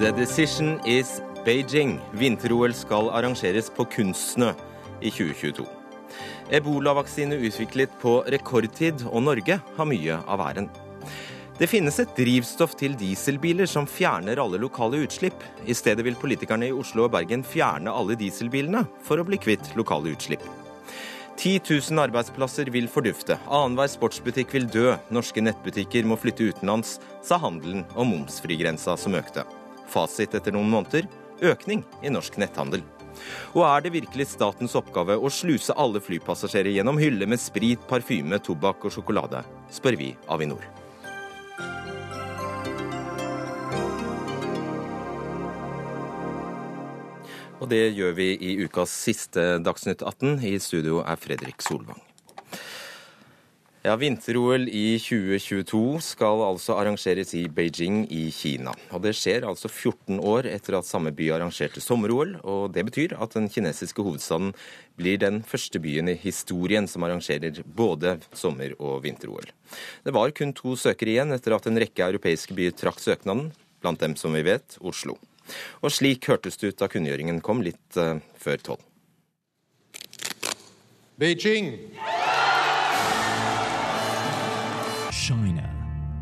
The decision is Beijing. Vinter-OL skal arrangeres på kunstsnø i 2022. Ebolavaksine utviklet på rekordtid, og Norge har mye av æren. Det finnes et drivstoff til dieselbiler som fjerner alle lokale utslipp. I stedet vil politikerne i Oslo og Bergen fjerne alle dieselbilene for å bli kvitt lokale utslipp. 10 000 arbeidsplasser vil fordufte. Annenhver sportsbutikk vil dø. Norske nettbutikker må flytte utenlands, sa handelen og momsfrigrensa som økte. Fasit etter noen måneder økning i norsk netthandel. Og er det virkelig statens oppgave å sluse alle flypassasjerer gjennom hyller med sprit, parfyme, tobakk og sjokolade, spør vi Avinor. Og det gjør vi i ukas siste Dagsnytt 18. I studio er Fredrik Solvang. Ja, Vinter-OL i 2022 skal altså arrangeres i Beijing i Kina. Og Det skjer altså 14 år etter at samme by arrangerte sommer-OL. og Det betyr at den kinesiske hovedstaden blir den første byen i historien som arrangerer både sommer- og vinter-OL. Det var kun to søkere igjen etter at en rekke europeiske byer trakk søknaden, blant dem som vi vet Oslo. Og slik hørtes det ut da kunngjøringen kom litt uh, før tolv. Beijing. China,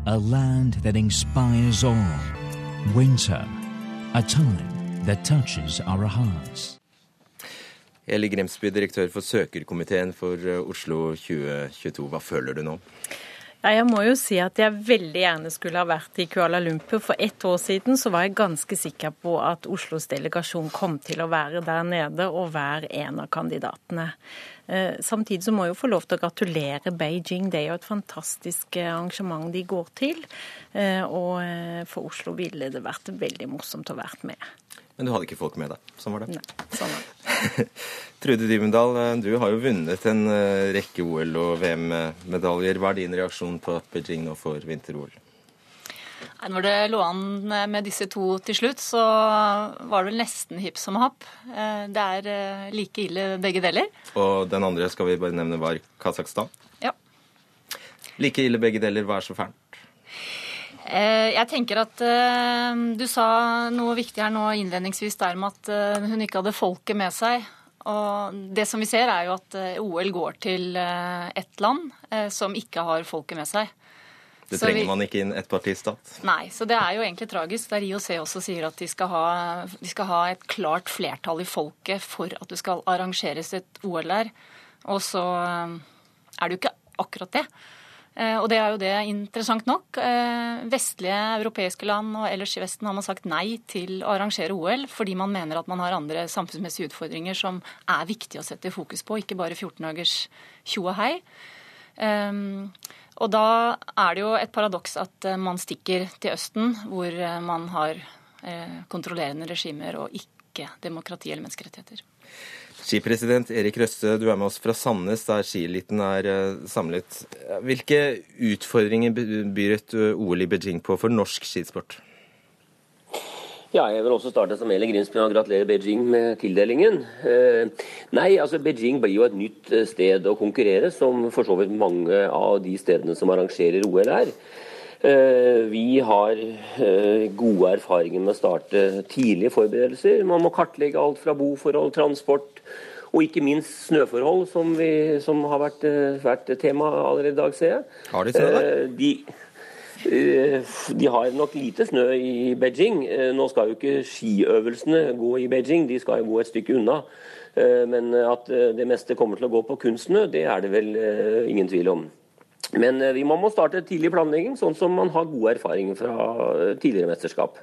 a land that inspires all. Winter, a time that touches our hearts. Eli Grimsby, direktør for søkerkomiteen for eh, Oslo 2022. Hva føler du nå? Ja, jeg må jo si at jeg veldig gjerne skulle ha vært i Kuala Lumpur. For ett år siden så var jeg ganske sikker på at Oslos delegasjon kom til å være der nede og være en av kandidatene. Eh, samtidig så må jeg jo få lov til å gratulere Beijing. Det er jo et fantastisk eh, arrangement de går til. Eh, og for Oslo ville det vært veldig morsomt å være med. Men du hadde ikke folk med deg? Sånn var det? Nei, sånn var det. Trude Dybendal, du har jo vunnet en rekke OL- og VM-medaljer. Hva er din reaksjon på at Beijing nå får vinter-OL? Når det lå an med disse to til slutt, så var det vel nesten hipp som happ. Eh, det er eh, like ille begge deler. Og den andre skal vi bare nevne var Kasakhstan? Ja. Like ille begge deler, hva er så fælt? Eh, jeg tenker at Du sa noe viktig her nå innledningsvis der med at hun ikke hadde folket med seg. Og det som vi ser, er jo at OL går til ett land som ikke har folket med seg. Det så trenger vi... man ikke i en ettpartistat? Nei, så det er jo egentlig tragisk. Der IOC også sier at de skal, ha, de skal ha et klart flertall i folket for at det skal arrangeres et OL der. Og så er det jo ikke akkurat det. Eh, og det er jo det interessant nok. Eh, vestlige europeiske land og ellers i Vesten har man sagt nei til å arrangere OL fordi man mener at man har andre samfunnsmessige utfordringer som er viktige å sette fokus på, ikke bare 14 dagers tjo og hei. Eh, og da er det jo et paradoks at man stikker til Østen, hvor man har kontrollerende regimer og ikke demokrati eller menneskerettigheter. Skipresident Erik Røste, du er med oss fra Sandnes, der skieliten er samlet. Hvilke utfordringer byr et OL i Beijing på for norsk skisport? Ja, jeg vil også starte som Eli Grimsby og gratulere Beijing med tildelingen. Uh, nei, altså Beijing blir jo et nytt sted å konkurrere, som for så vidt mange av de stedene som arrangerer OL er. Eh, vi har eh, gode erfaringer med å starte tidlige forberedelser. Man må kartlegge alt fra boforhold, transport og ikke minst snøforhold, som, vi, som har vært, eh, vært tema allerede i dag, ser jeg. Har de snø der? De, de har nok lite snø i Beijing. Nå skal jo ikke skiøvelsene gå i Beijing, de skal jo gå et stykke unna. Men at det meste kommer til å gå på kunstsnø, det er det vel ingen tvil om. Men eh, vi må starte tidlig planlegging, sånn som man har gode erfaringer fra eh, tidligere mesterskap.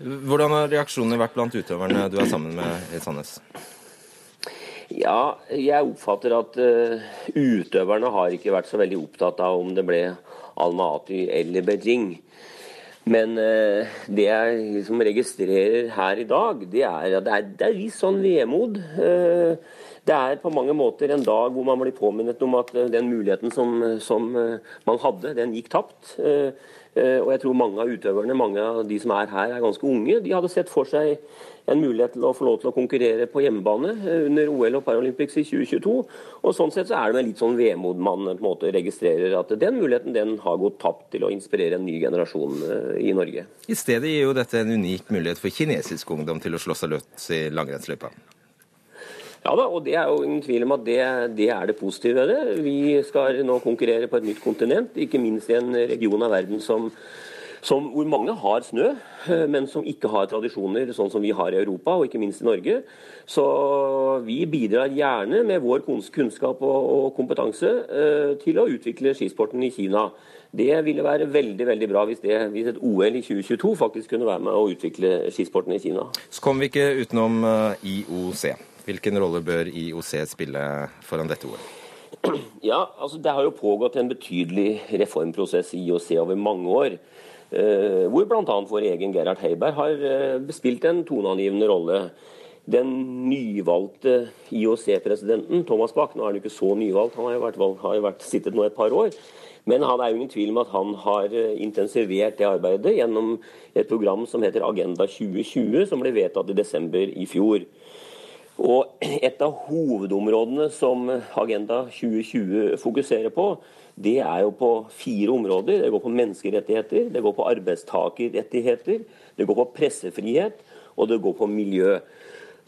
Hvordan har reaksjonene vært blant utøverne du er sammen med i Sandnes? Ja, jeg oppfatter at utøverne har ikke vært så veldig opptatt av om det ble Almaty eller Beijing. Men eh, det jeg liksom registrerer her i dag, det er at det er, det er litt sånn vemod. Eh, det er på mange måter en dag hvor man blir påminnet om at den muligheten som, som man hadde, den gikk tapt. Og jeg tror mange av utøverne, mange av de som er her, er ganske unge. De hadde sett for seg en mulighet til å få lov til å konkurrere på hjemmebane eh, under OL og Paralympics i 2022. Og Sånn sett så er det litt sånn vemod man på en måte registrerer at den muligheten den har gått tapt til å inspirere en ny generasjon eh, i Norge. I stedet gir jo dette en unik mulighet for kinesisk ungdom til å slå seg løs i langrennsløypa. Ja da, og det er jo ingen tvil om at det, det, er det positive ved det. Vi skal nå konkurrere på et nytt kontinent, ikke minst i en region av verden som som, hvor mange har snø, eh, men som ikke har tradisjoner sånn som vi har i Europa, og ikke minst i Norge. Så vi bidrar gjerne med vår kunnskap og kompetanse eh, til å utvikle skisporten i Kina. Det ville være veldig veldig bra hvis, det, hvis et OL i 2022 faktisk kunne være med å utvikle skisporten i Kina. Så kommer vi ikke utenom eh, IOC. Hvilken rolle bør IOC spille foran dette OL? Ja, altså Det har jo pågått en betydelig reformprosess i IOC over mange år. Eh, hvor bl.a. vår egen Gerhard Heiberg har bespilt spilt en toneangivende rolle. Den nyvalgte IOC-presidenten Thomas Bach, nå er han ikke så nyvalgt, han har jo vært, har jo vært sittet nå et par år. Men han er jo ingen tvil om at han har eh, intensivert det arbeidet gjennom et program som heter Agenda 2020, som ble vedtatt i desember i fjor. Og Et av hovedområdene som Agenda 2020 fokuserer på, det er jo på fire områder. Det går på menneskerettigheter, det går på arbeidstakerrettigheter, det går på pressefrihet, og det går på miljø.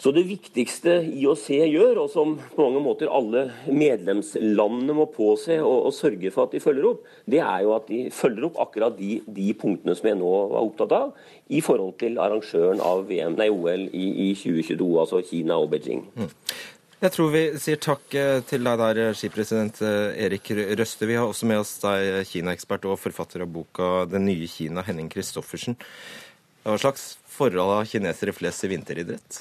Så Det viktigste IOC gjør, og som på mange måter alle medlemslandene må påse og, og sørge for at de følger opp, det er jo at de følger opp akkurat de, de punktene som jeg nå var opptatt av, i forhold til arrangøren av VM, nei, OL i, i 2022, altså Kina og Beijing. Mm. Jeg tror vi sier takk eh, til deg der, skipresident eh, Erik Røste. Vi har også med oss deg, Kina-ekspert og forfatter av boka 'Det nye Kina', Henning Christoffersen. Hva slags forhold har kinesere flest i vinteridrett?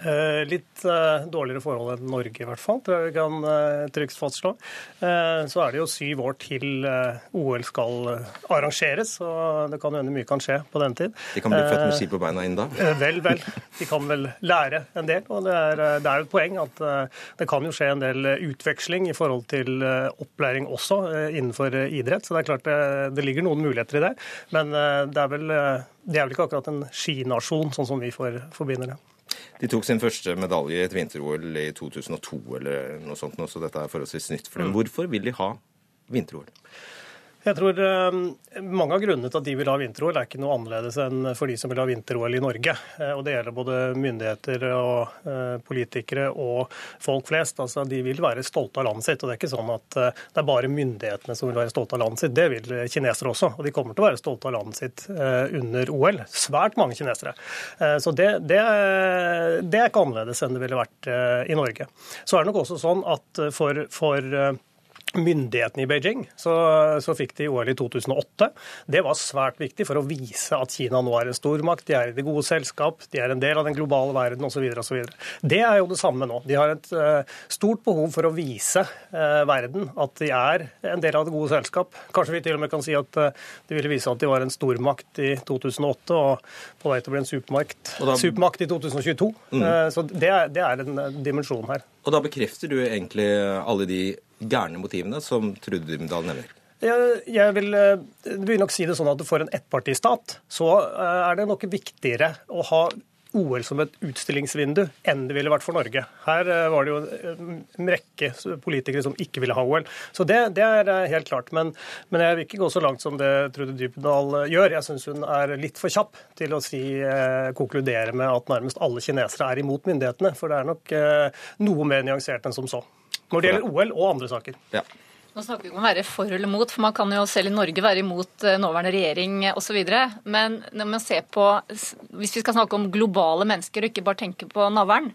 Eh, litt eh, dårligere forhold enn Norge, i hvert fall. Det kan eh, trygt fastslå. Så er det jo syv år til OL skal arrangeres, og det kan hende mye kan skje på den tid. De kan bli født med ski på beina innen da? Vel, vel. De kan vel lære en del. Og det er, det er et poeng at det kan jo skje en del utveksling i forhold til opplæring også innenfor idrett. Så det er klart det, det ligger noen muligheter i det. Men det er vel, det er vel ikke akkurat en skinasjon, sånn som vi forbinder det. De tok sin første medalje i et vinter-OL i 2002 eller noe sånt, så dette er forholdsvis nytt for dem. Mm. Hvorfor vil de ha vinter-OL? Jeg tror uh, Mange av grunnene til at de vil ha vinter-OL, er ikke noe annerledes enn for de som vil ha vinter-OL i Norge. Uh, og Det gjelder både myndigheter og uh, politikere og folk flest. Altså, De vil være stolte av landet sitt. og Det er ikke sånn at det er bare myndighetene som vil være stolte av landet sitt. Det vil kinesere også. Og de kommer til å være stolte av landet sitt under OL. Svært mange kinesere. Så det, det, det, er ikke annerledes enn det ville vært i Norge. Så er det nok også sånn at for, for myndighetene i Beijing, så, så, fikk de OL i 2008. Det var svært viktig for å vise at Kina nå er en stormakt, de er i det gode selskap, de er en del av den globale verden osv. Det er jo det samme nå. De har et uh, stort behov for å vise uh, verden at de er en del av det gode selskap. Kanskje vi til og med kan si at uh, de ville vise at de var en stormakt i 2008 og på vei til å bli en supermakt, da... supermakt i 2022. Mm. så det er, det er en dimensjon her. Og da bekrefter du egentlig alle de gærne motivene som Trude Dymdal nevner? Jeg, vil, eh, vil, nok si det sånn at for en ettpartistat så eh, er det nok viktigere å ha OL som et utstillingsvindu enn det ville vært for Norge. Her eh, var det jo en rekke politikere som ikke ville ha OL. Så det, det er helt klart. Men, men, jeg vil ikke gå så langt som det Trude Dybdahl gjør. Jeg syns hun er litt for kjapp til å si, konkludere med at nærmest alle kinesere er imot myndighetene. For det er nok noe mer nyansert enn som så når det gjelder OL og andre saker. Ja. Nå snakker vi ikke om å være for eller mot, for man kan jo selv i Norge være imot eh, nåværende regjering osv. Men når man ser på, hvis vi skal snakke om globale mennesker og ikke bare tenke på navlen,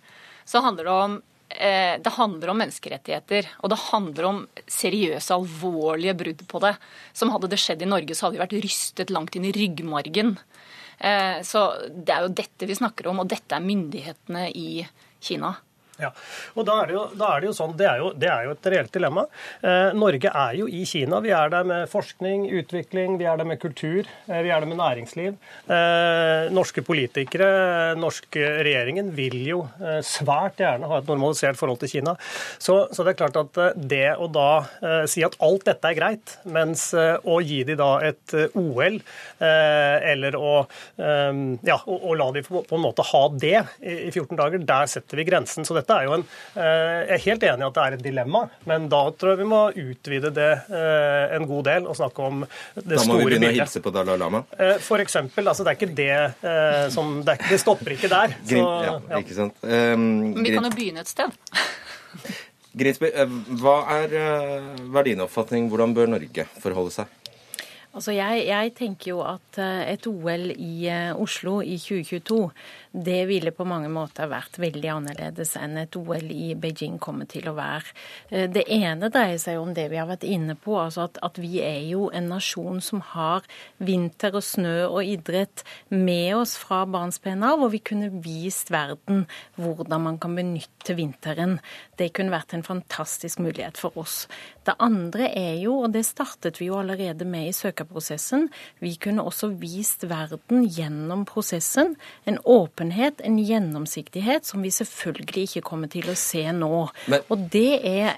så handler det om eh, det handler om menneskerettigheter, og det handler om seriøse, alvorlige brudd på det. Som hadde det skjedd i Norge, så hadde vi vært rystet langt inn i ryggmargen. Eh, så det er jo dette vi snakker om, og dette er myndighetene i Kina. Ja, og da er, jo, da er det jo sånn, det er jo, det er jo et reelt dilemma. Eh, Norge er jo i Kina. Vi er der med forskning, utvikling, vi er der med kultur, eh, vi er der med næringsliv. Eh, norske politikere, norske regjeringen, vil jo eh, svært gjerne ha et normalisert forhold til Kina. Så, så, det er klart at eh, det å da eh, si at alt dette er greit, mens å gi de da et OL, eller å, ja, å, å la de på, en måte ha det i, i 14 dager, der setter vi grensen. Så det dette er jo en eh, Jeg er helt enig i at det er et dilemma, men da tror jeg vi må utvide det eh, en god del og snakke om det store bildet. Da må vi begynne å hilse på Dalai Lama? Eh, for eksempel. Altså, det er ikke det som det, det stopper ikke der. Så, ja, ja. Ikke sant. Um, vi kan jo begynne et sted. Grinsby, hva er, hva er din oppfatning? Hvordan bør Norge forholde seg? Altså jeg, jeg, tenker jo at et OL i Oslo i 2022 det ville på mange måter vært veldig annerledes enn et OL i Beijing kommer til å være. Eh, det ene dreier seg om det vi har vært inne på, altså at, at vi er jo en nasjon som har vinter og snø og idrett med oss fra barnsben av, og vi kunne vist verden hvordan man kan benytte vinteren. Det kunne vært en fantastisk mulighet for oss. Det andre er jo, og det startet vi jo allerede med i søkerprosessen, vi kunne også vist verden gjennom prosessen en åpen åpenhet, en gjennomsiktighet, som vi selvfølgelig ikke kommer til å se nå. Men... Og det er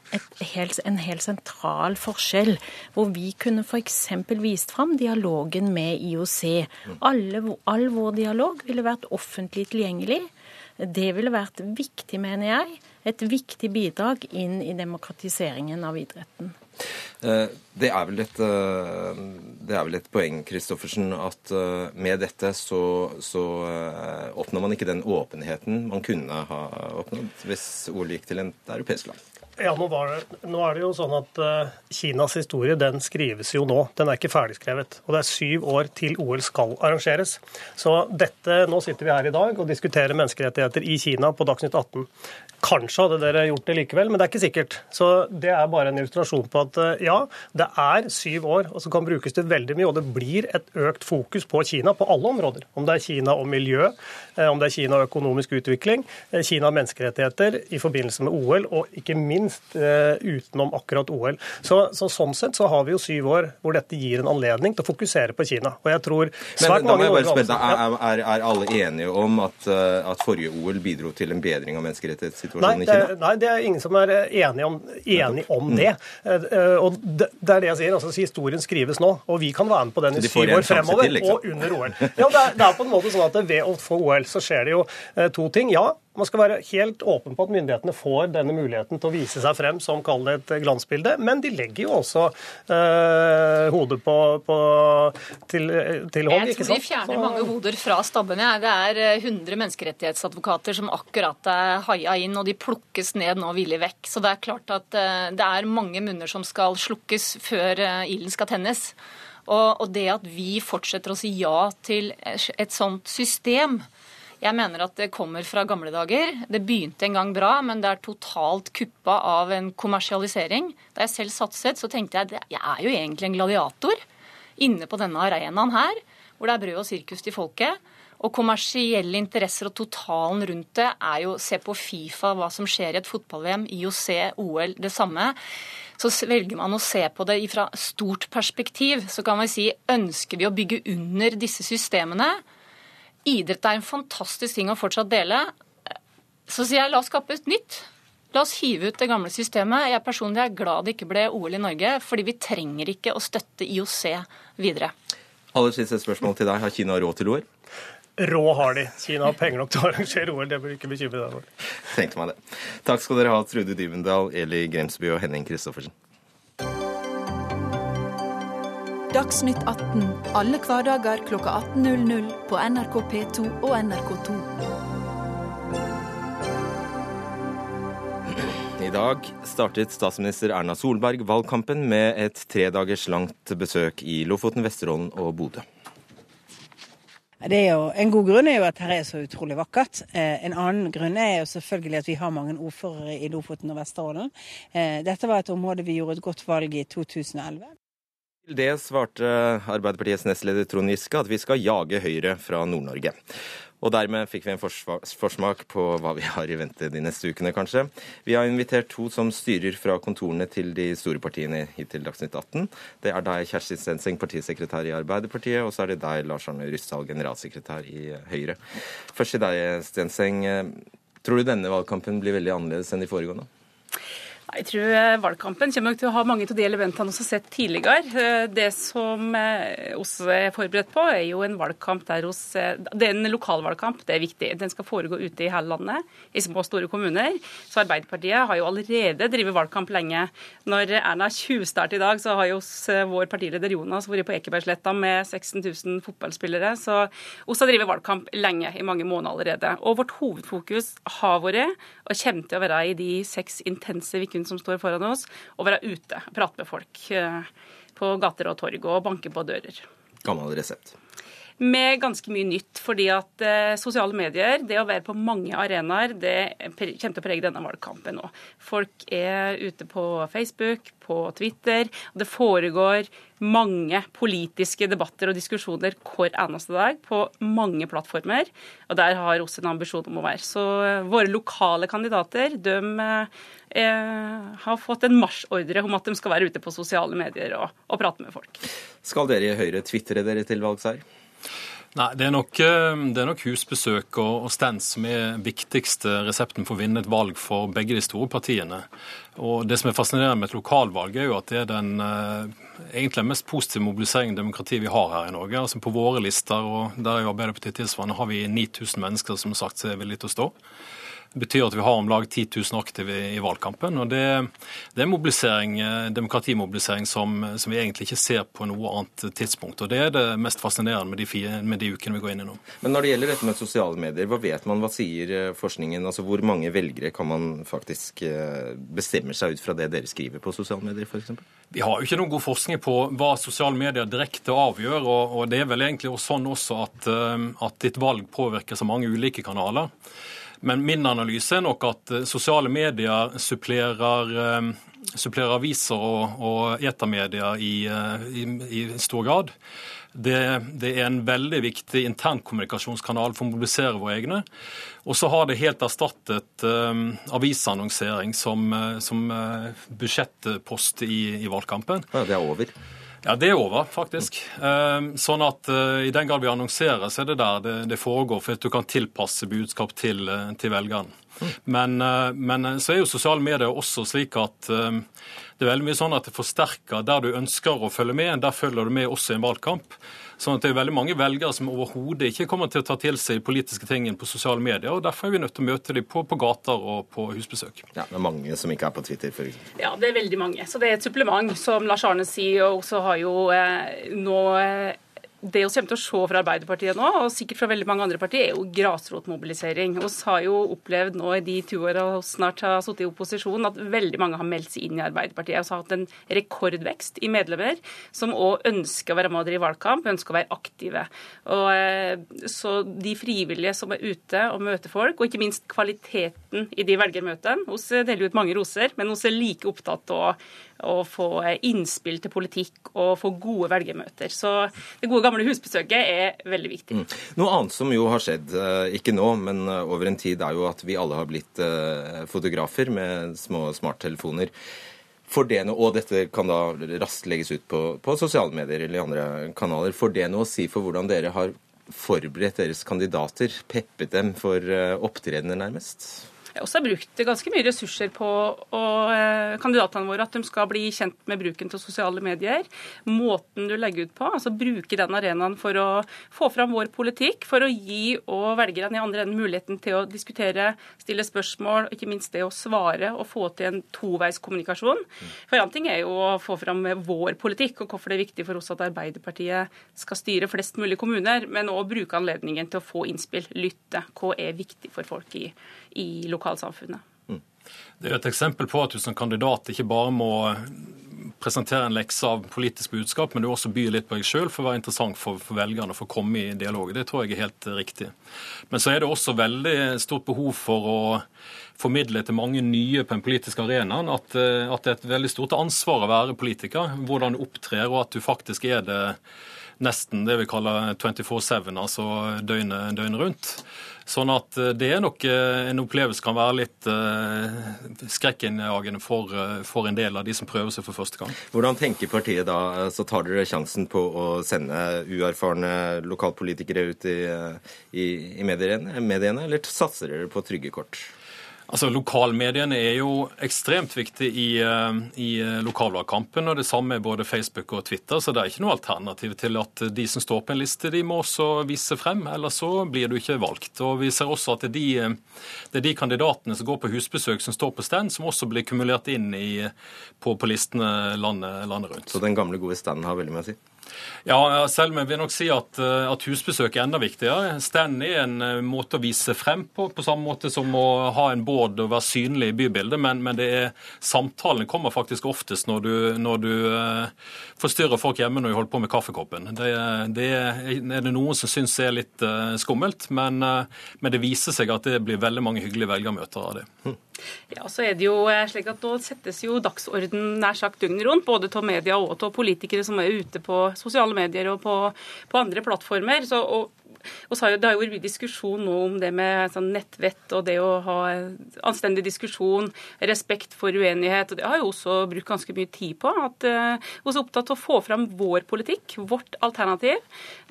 helt, en helt sentral forskjell, hvor vi kunne f.eks. vist fram dialogen med IOC. Alle, all vår dialog ville vært offentlig tilgjengelig. Det ville vært viktig, mener jeg, et viktig bidrag inn i demokratiseringen av idretten. Eh, det er vel et, eh, er vel et poeng Kristoffersen, at eh, med dette så, så, oppnår man ikke den åpenheten man kunne ha oppnådd hvis OL gikk til et europeisk land. Ja, nå, det, nå, er det jo sånn at uh, Kinas historie den skrives jo nå. Den er ikke ferdigskrevet. Og det er syv år til OL skal arrangeres. Så dette, nå sitter vi her i dag og diskuterer menneskerettigheter i Kina på Dagsnytt 18. Kanskje hadde dere gjort det likevel, men det er ikke sikkert. Så det er bare en illustrasjon på at eh, ja, det er syv år, og som kan brukes til veldig mye. Og det blir et økt fokus på Kina på alle områder. Om det er Kina og miljø, eh, om det er Kina og økonomisk utvikling, eh, Kina og menneskerettigheter i forbindelse med OL, og ikke minst utenom akkurat OL. Så, så sånn sett så har vi jo syv år hvor dette gir en anledning til å fokusere på Kina. Og jeg tror svært men, mange... Spørre, er, er, er, alle enige om at, at forrige OL bidro til en bedring av menneskerettigheter? Situasjonen nei, i Kina? Nei, det er ingen som er enige om, enig om det. Mm. Og det, er det jeg sier. altså Historien skrives nå, og vi kan være med på den i de syv år fremover til, liksom. og under OL. Ja, det er, det er, på en måte sånn at Ved å få OL så skjer det jo eh, to ting. Ja, man skal være helt åpen på at myndighetene får denne muligheten til å vise seg frem som kall det et glansbilde, men de legger jo også øh, hodet på, på, til, til hånd. Jeg tror de fjerner mange hoder fra stabbene. Det er 100 eh, menneskerettighetsadvokater som akkurat er haia inn, og de plukkes ned nå villig vekk. Så det er klart at øh, det er mange munner som skal slukkes før ilden skal tennes. Og, og det at vi fortsetter å si ja til et sånt system, jeg mener at det kommer fra gamle dager. Det begynte en gang bra, men det er totalt kuppa av en kommersialisering. Da jeg selv satset, så tenkte jeg at jeg er jo egentlig en gladiator inne på denne arenaen her, hvor det er brød og sirkus til folket. Og kommersielle interesser og totalen rundt det er jo se på Fifa, hva som skjer i et fotball-VM, IOC, OL, det samme. Så velger man å se på det fra stort perspektiv. Så kan man si ønsker vi å bygge under disse systemene? Idrett er en fantastisk ting å fortsatt dele. Så sier jeg la oss skape et nytt. La oss hive ut det gamle systemet. Jeg personlig er glad det ikke ble OL i Norge, fordi vi trenger ikke å støtte IOC videre. Aller siste spørsmål til deg. Har Kina råd til OL? Råd har de. Kina har penger nok til å arrangere OL. Det bør du ikke bekymre deg for. Tenkte meg det. Takk skal dere ha, Trude Dyvendal, Eli Gremsby og Henning Christoffersen. Dagsnytt 18 alle hverdager kl 18.00 på NRK P2 og NRK2. I dag startet statsminister Erna Solberg valgkampen med et tredagers langt besøk i Lofoten, Vesterålen og Bodø. Det er jo, en god grunn er jo at her er så utrolig vakkert. Eh, en annen grunn er jo selvfølgelig at vi har mange ordførere i Lofoten og Vesterålen. Eh, dette var et område vi gjorde et godt valg i 2011. Til det svarte Arbeiderpartiets nestleder Trond Giske at vi skal jage Høyre fra Nord-Norge. Og dermed fikk vi en forsmak på hva vi har i vente de neste ukene, kanskje. Vi har invitert to som styrer fra kontorene til de store partiene hit til Dagsnytt 18. Det er deg, Kjersti Stenseng, partisekretær i Arbeiderpartiet, og så er det deg, Lars Arne Ryssdal, generalsekretær i Høyre. Først til deg, Stenseng. Tror du denne valgkampen blir veldig annerledes enn de foregående? Jeg tror eh, valgkampen kommer nok til å ha mange av de elementene vi har sett tidligere. Eh, det som vi er forberedt på, er jo en valgkamp der hos Det er en lokalvalgkamp, det er viktig. Den skal foregå ute i hele landet, i små og store kommuner. Så Arbeiderpartiet har jo allerede drevet valgkamp lenge. Når Erna tjuvstarter i dag, så har jo vår partileder Jonas vært på Ekebergsletta med 16 000 fotballspillere. Så vi har drevet valgkamp lenge, i mange måneder allerede. Og vårt hovedfokus har vært, og kommer til å være i de seks intense ukene uken som står foran oss, og være ute, prate med folk eh, på gater og torg og banke på dører. Gammel resept med ganske mye nytt. fordi at eh, sosiale medier, det å være på mange arenaer, det kommer til å prege denne valgkampen nå. Folk er ute på Facebook, på Twitter. og Det foregår mange politiske debatter og diskusjoner hver eneste dag på mange plattformer. Og der har også en ambisjon om å være. Så eh, våre lokale kandidater de eh, har fått en marsjordre om at de skal være ute på sosiale medier og, og prate med folk. Skal dere i Høyre tvitre dere til valgseier? Nei, Det er nok, eh, det er nok husbesøk og, og stands som er viktigste resepten for å vinne et valg for begge de store partiene. Og Det som er fascinerende med et lokalvalg, er jo at det er den eh, egentlig mest positive mobiliseringen demokrati vi har her i Norge. Altså På våre lister, og der er jo Arbeiderpartiet tilsvarende, har vi 9000 mennesker som sagt seg villige til å stå. Betyr at vi har om lag 10 000 aktive i, valgkampen. og Det, det er mobilisering, eh, demokratimobilisering som, som, vi egentlig ikke ser på noe annet tidspunkt. og Det er det mest fascinerende med de, fire, med de, ukene vi går inn i nå. Men når det gjelder dette med sosiale medier, hva vet man, hva sier eh, forskningen? Altså Hvor mange velgere kan man faktisk eh, bestemme seg ut fra det dere skriver på sosiale medier f.eks.? Vi har jo ikke noen god forskning på hva sosiale medier direkte avgjør. og, og Det er vel egentlig sånn også at, at ditt valg påvirkes av mange ulike kanaler. Men min analyse er nok at eh, sosiale medier supplerer, eh, supplerer aviser og, og etermedier i, eh, i, i, stor grad. Det, det, er en veldig viktig internkommunikasjonskanal for å mobilisere våre egne. Og så har det helt erstattet um, avisannonsering som, som budsjettpost i, i valgkampen. Ja, det er over? Ja, det er over, faktisk. Ehm, sånn at eh, i den grad vi annonserer, så er det der det, foregår. For at du kan tilpasse budskap til, eh, til velgeren. Men, eh, men, så er jo sosiale medier også slik at det er veldig mye sånn at det forsterker der du ønsker å følge med. Der følger du med også i en valgkamp. Sånn at det er veldig mange velgere som overhodet ikke kommer til å ta til seg politiske tingene på sosiale medier. og Derfor er vi nødt til å møte dem på, på gater og på husbesøk. Ja, Det er mange som ikke er på Twitter, f.eks. Ja, det er veldig mange. Så det er et supplement, som Lars Arne sier. Og så har jo eh, nå eh, det vi kommer til å se fra Arbeiderpartiet nå, og sikkert fra veldig mange andre partier, er jo grasrotmobilisering. Vi har jo opplevd nå i de to åra vi snart har sittet i opposisjon, at veldig mange har meldt seg inn i Arbeiderpartiet. Vi har hatt en rekordvekst i medlemmer som òg ønsker å være med og drive valgkamp, ønsker å være aktive. Og, eh, så de frivillige som er ute og møter folk, og ikke minst kvaliteten i de velgermøtene. Vi deler ut mange roser, men vi er like opptatt av å få innspill til politikk og få gode velgermøter. Så det gode gamle husbesøket er veldig viktig. Mm. Noe annet som jo har skjedd, eh, ikke nå, men eh, over en tid, er jo at vi alle har blitt eh, fotografer med små smarttelefoner. For det noe, og dette kan da raskt legges ut på, på sosiale medier eller andre kanaler. Får det noe å si for hvordan dere har forberedt deres kandidater? Peppet dem for opptredener, nærmest? Også har brukt ganske mye ressurser på og, eh, kandidatene våre at de skal bli kjent med bruken til sosiale medier. Måten du legger ut på, altså bruke den arenaen for å få fram vår politikk, for å gi og velgerne i andre enden muligheten til å diskutere, stille spørsmål, ikke minst det å svare og få til en toveiskommunikasjon. For en ting er jo å få fram vår politikk og hvorfor det er viktig for oss at Arbeiderpartiet skal styre flest mulig kommuner, men òg bruke anledningen til å få innspill, lytte. Hva er viktig for folk i, i lokalsamfunnet. Mm. Det er et eksempel på at du som kandidat ikke bare må presentere en lekse av politisk budskap, men du også byr litt på deg sjøl for å være interessant for, for velgerne for å komme i dialog. Det tror jeg er helt riktig. Men så er det også veldig stort behov for å formidle til mange nye på den politiske arenaen at, at det er et veldig stort ansvar å være politiker. Hvordan du opptrer, og at du faktisk er det nesten det vi kaller 24-7, altså døgnet, døgnet rundt. Sånn at eh, det er nok eh, en opplevelse kan være litt uh, skrekkinnjagende for, for, en del av de som prøver seg for første gang. Hvordan tenker partiet da? Så tar dere sjansen på å sende uerfarne lokalpolitikere ut i, i, i mediene, mediene, eller satser dere på trygge kort? Altså, Lokalmediene er jo ekstremt viktig i, eh, i eh, lokalvalgkampen. og Det samme er både Facebook og Twitter. Så det er ikke noe alternativ til at de som står på en liste, de må også vise frem. Ellers så blir du ikke valgt. Og Vi ser også at det er de, eh, det er de kandidatene som går på husbesøk, som står på stand, som også blir kumulert inn i, på, på listene landet, landet rundt. Så den gamle, gode standen har veldig mye å si? Ja, selv om jeg vil nok si at, eh, at husbesøk er enda viktigere. Stand er en eh, måte å vise frem på, på samme måte som å ha en båd og være synlig i bybildet. Men, men er, samtalene kommer faktisk oftest når du, når du uh, forstyrrer folk hjemme når de holder på med kaffekoppen. Det, det er det noen som syns er litt uh, skummelt, men, uh, men, det viser seg at det blir veldig mange hyggelige velgermøter av det. Ja, så er det jo slik at Nå settes jo dagsorden nær sagt døgnet rundt, både av media og av politikere som er ute på sosiale medier og på, på andre plattformer. Så, og har jo, Det har jo vært diskusjon nå om det med sånn nettvett og det å ha anstendig diskusjon, respekt for uenighet. og Det har jo også brukt ganske mye tid på. at uh, Vi er opptatt av å få fram vår politikk, vårt alternativ.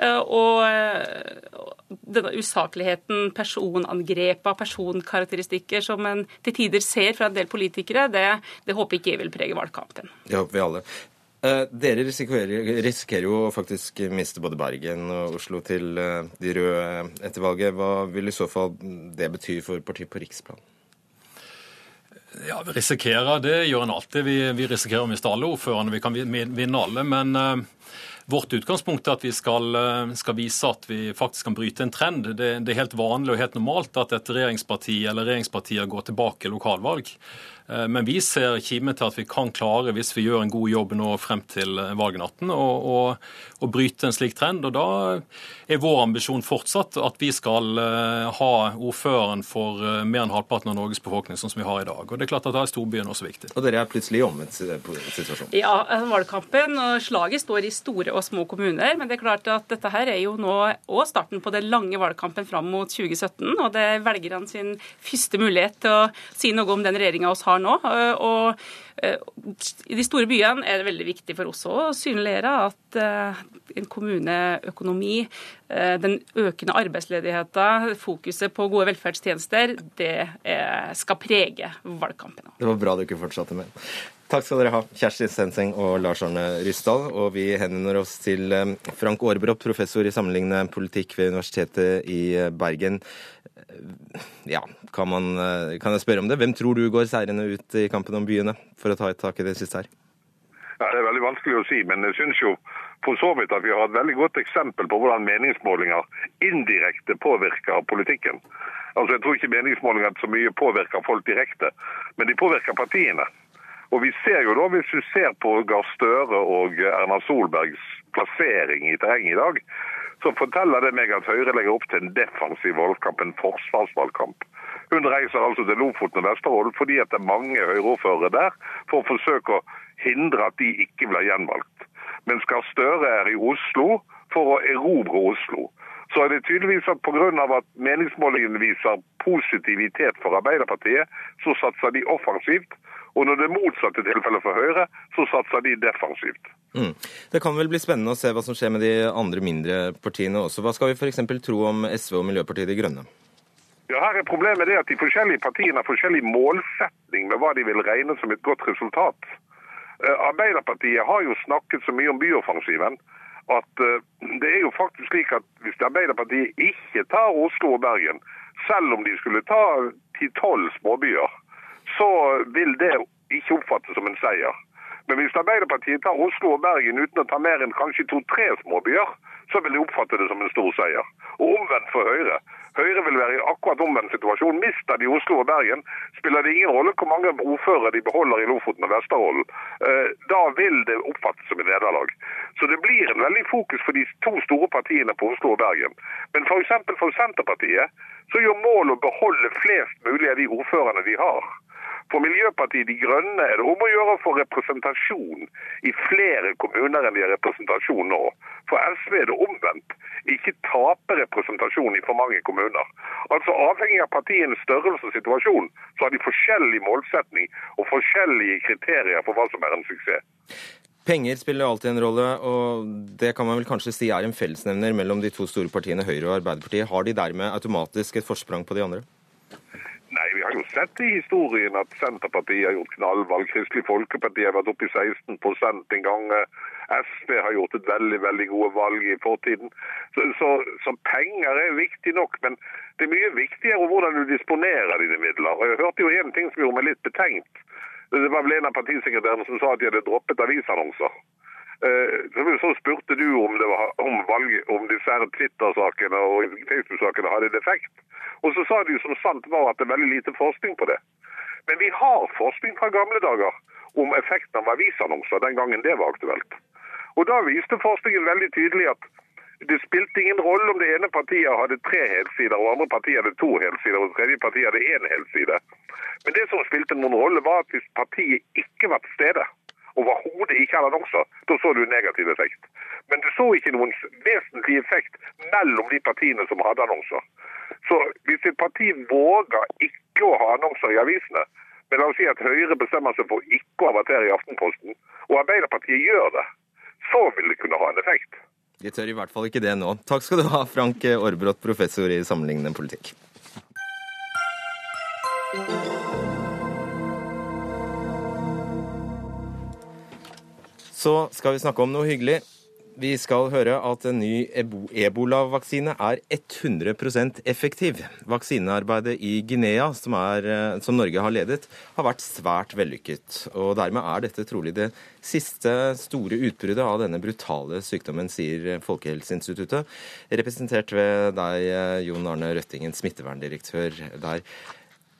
Uh, og uh, denne usakligheten, personangrepa, personkarakteristikker som en til tider ser fra en del politikere, det, det håper ikke jeg vil prege valgkampen. Det håper vi alle. Eh, dere risikerer, risikerer, jo faktisk miste både Bergen og Oslo til eh, de røde etter valget. Hva vil i så fall det bety for partiet på riksplan? Ja, Vi risikerer, det gjør en alltid. Vi, vi risikerer å miste alle ordførerne. Vi kan vinne alle. Men vårt utgangspunkt er at vi skal, skal, vise at vi faktisk kan bryte en trend. Det, det, er helt vanlig og helt normalt at et regjeringsparti eller regjeringspartier går tilbake i lokalvalg. Eh, men vi ser kime til at vi kan klare, hvis vi gjør en god jobb nå frem til eh, valgnatten, å bryte en slik trend. Og da er vår ambisjon fortsatt at vi skal eh, ha ordføreren for mer enn halvparten av Norges befolkning, sånn som vi har i dag. Og det er klart at da er storbyen også viktig. Og dere er plutselig i omvendt situasjon? Ja, valgkampen og slaget står i store og små kommuner. Men det er klart at dette her er jo nå òg starten på den lange valgkampen fram mot 2017. Og det er velgerne sin første mulighet til å si noe om den regjeringa vi har har nå. Eh, og eh, i de store byene er det veldig viktig for oss å synliggjøre at eh, en kommuneøkonomi, den økende arbeidsledigheten, fokuset på gode velferdstjenester, det skal prege valgkampen. Det var bra du ikke fortsatte med. Takk skal dere ha, Kjersti Stenseng og Lars Arne Ryssdal. Og vi henvender oss til Frank Aarebrot, professor i sammenlignende politikk ved Universitetet i Bergen. Ja, kan, man, eh, kan, jeg spørre om det? Hvem tror du går seirende ut i kampen om byene, for å ta et tak i det siste her? Ja, Det er veldig vanskelig å si, men jeg syns jo for så vidt at vi har et veldig godt eksempel på hvordan meningsmålinger indirekte påvirker politikken. Altså, Jeg tror ikke meningsmålinger så mye påvirker folk direkte, men de påvirker partiene. Og vi ser jo da, Hvis du ser på Gahr Støre og Erna Solbergs plassering i terrenget i dag, så forteller det meg at Høyre legger opp til en defensiv valgkamp, en forsvarsvalgkamp. Hun reiser altså til Lofoten og Vesterålen fordi at det er mange Høyre-ordførere der, for å forsøke å hindre at de ikke blir gjenvalgt. Mens Gahr Støre er i Oslo for å erobre Oslo. Så er det tydeligvis at pga. at meningsmålingene viser positivitet for Arbeiderpartiet, så satser de offensivt. Og når det er motsatte tilfellet for Høyre, så satser de defensivt. Mm. Det kan vel bli spennende å se hva som skjer med de andre mindre partiene også. Hva skal vi f.eks. tro om SV og Miljøpartiet De Grønne? Ja, her er Problemet det at de forskjellige partiene har forskjellig målsetning med hva de vil regne som et godt resultat. Eh, Arbeiderpartiet har jo snakket så mye om byoffensiven at eh, det er jo faktisk slik at hvis Arbeiderpartiet ikke tar Oslo og Bergen, selv om de skulle ta ti-tolv småbyer, så vil det ikke oppfattes som en seier. Men hvis Arbeiderpartiet tar Oslo og Bergen uten å ta mer enn kanskje to-tre småbyer, så vil de oppfatte det som en stor seier. Og omvendt for Høyre. Høyre vil være i akkurat omvendt situasjon. Mister de Oslo og Bergen, spiller det ingen rolle hvor mange ordførere de beholder i Lofoten og Vesterålen. Eh, da vil det oppfattes som et nederlag. Så det blir en veldig fokus for de to store partiene på Oslo og Bergen. Men f.eks. For, for Senterpartiet så gjør målet å beholde flest mulig av de ordførerne de har. For Miljøpartiet De Grønne er det om å gjøre å få representasjon i flere kommuner enn de har representasjon nå. For SV er det omvendt. Ikke tape representasjon i for mange kommuner. Altså Avhengig av partienes størrelse og situasjon, så har de forskjellig målsetning og forskjellige kriterier for hva som er en suksess. Penger spiller alltid en rolle, og det kan man vel kanskje si er en fellesnevner mellom de to store partiene Høyre og Arbeiderpartiet. Har de dermed automatisk et forsprang på de andre? Nei, vi har jo sett i historien at Senterpartiet har gjort knallvalg. Kristelig Folkeparti har vært oppe i 16 en gang. SV har gjort et veldig veldig gode valg i fortiden. Så, så, så, penger er viktig nok, men det er mye viktigere hvordan du disponerer dine midler. Og Jeg hørte jo en ting som gjorde meg litt betenkt. Det var vel en av partisekretærene som sa at de hadde droppet avisannonser. Eh, så spurte du om, var, om, valg, om disse Twitter-sakene og Facebook-sakene hadde en effekt. Og så sa du som sant var at det er veldig lite forskning på det. Men vi har forskning fra gamle dager om effekten av avisannonser den gangen det var aktuelt. Og da viste forskningen veldig tydelig at det spilte ingen rolle om det ene partiet hadde tre helsider, og andre partiet hadde to helsider, og det tredje partiet hadde én helside. Men det som spilte noen rolle, var at hvis partiet ikke var til stede, overhodet ikke annonser, da så du negativ effekt. Men du så ikke noen vesentlig effekt mellom de partiene som hadde annonser. Så hvis et parti våger ikke å ha annonser i avisene, men la oss si at Høyre bestemmer seg for ikke å avertere i Aftenposten, og Arbeiderpartiet gjør det, så vil det kunne ha en effekt. De tør i hvert fall ikke det nå. Takk skal du ha, Frank Aarbrot, professor i sammenlignende politikk. Så skal vi snakke om noe hyggelig. Vi skal høre at en ny ebolavaksine er 100% effektiv. Vaksinearbeidet i Guinea, som, er, eh, som, Norge har ledet, har vært svært vellykket. Og dermed er dette trolig det siste store utbruddet av denne brutale sykdommen, sier Folkehelseinstituttet, representert ved deg, Jon Arne Røttingen, smitteverndirektør der.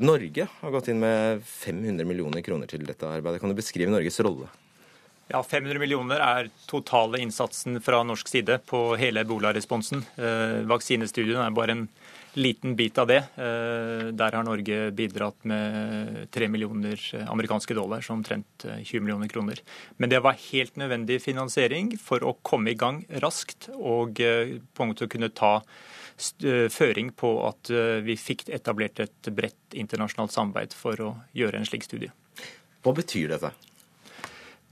Norge har gått inn med 500 millioner kroner til dette arbeidet. Kan du beskrive Norges rolle? Ja, 500 millioner er totale innsatsen fra norsk side på hele ebola-responsen. Eh, vaksinestudien er bare en liten bit av det. Eh, der har Norge bidratt med 3 millioner amerikanske dollar, som omtrent 20 eh, millioner kroner. Men det var helt nødvendig finansiering for å komme i gang raskt og på en måte kunne ta føring på at vi fikk etablert et bredt internasjonalt samarbeid for å gjøre en slik studie. Hva betyr dette?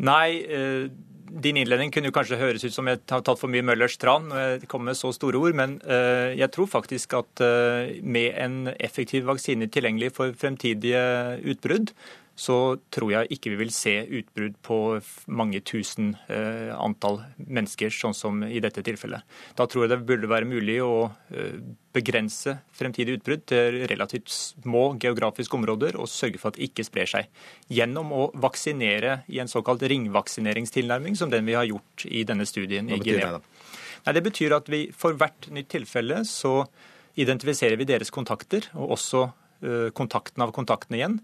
Nei, eh, din innledning kunne kanskje høres ut som jeg har tatt for mye Møllers tran når jeg kommer med så store ord, men eh, jeg tror faktisk at eh, med en effektiv vaksine tilgjengelig for fremtidige utbrudd, så tror jeg ikke vi vil se utbrudd på mange tusen eh, antall mennesker, sånn som i dette tilfellet. Da tror jeg det burde være mulig å eh, begrense fremtidige utbrudd til relativt små geografiske områder og sørge for at det ikke sprer seg. Gjennom å vaksinere i en såkalt ringvaksineringstilnærming, som den vi har gjort i denne studien i Guinea. Det, det betyr at vi for hvert nytt tilfelle så identifiserer vi deres kontakter, og også kontakten av kontaktene igjen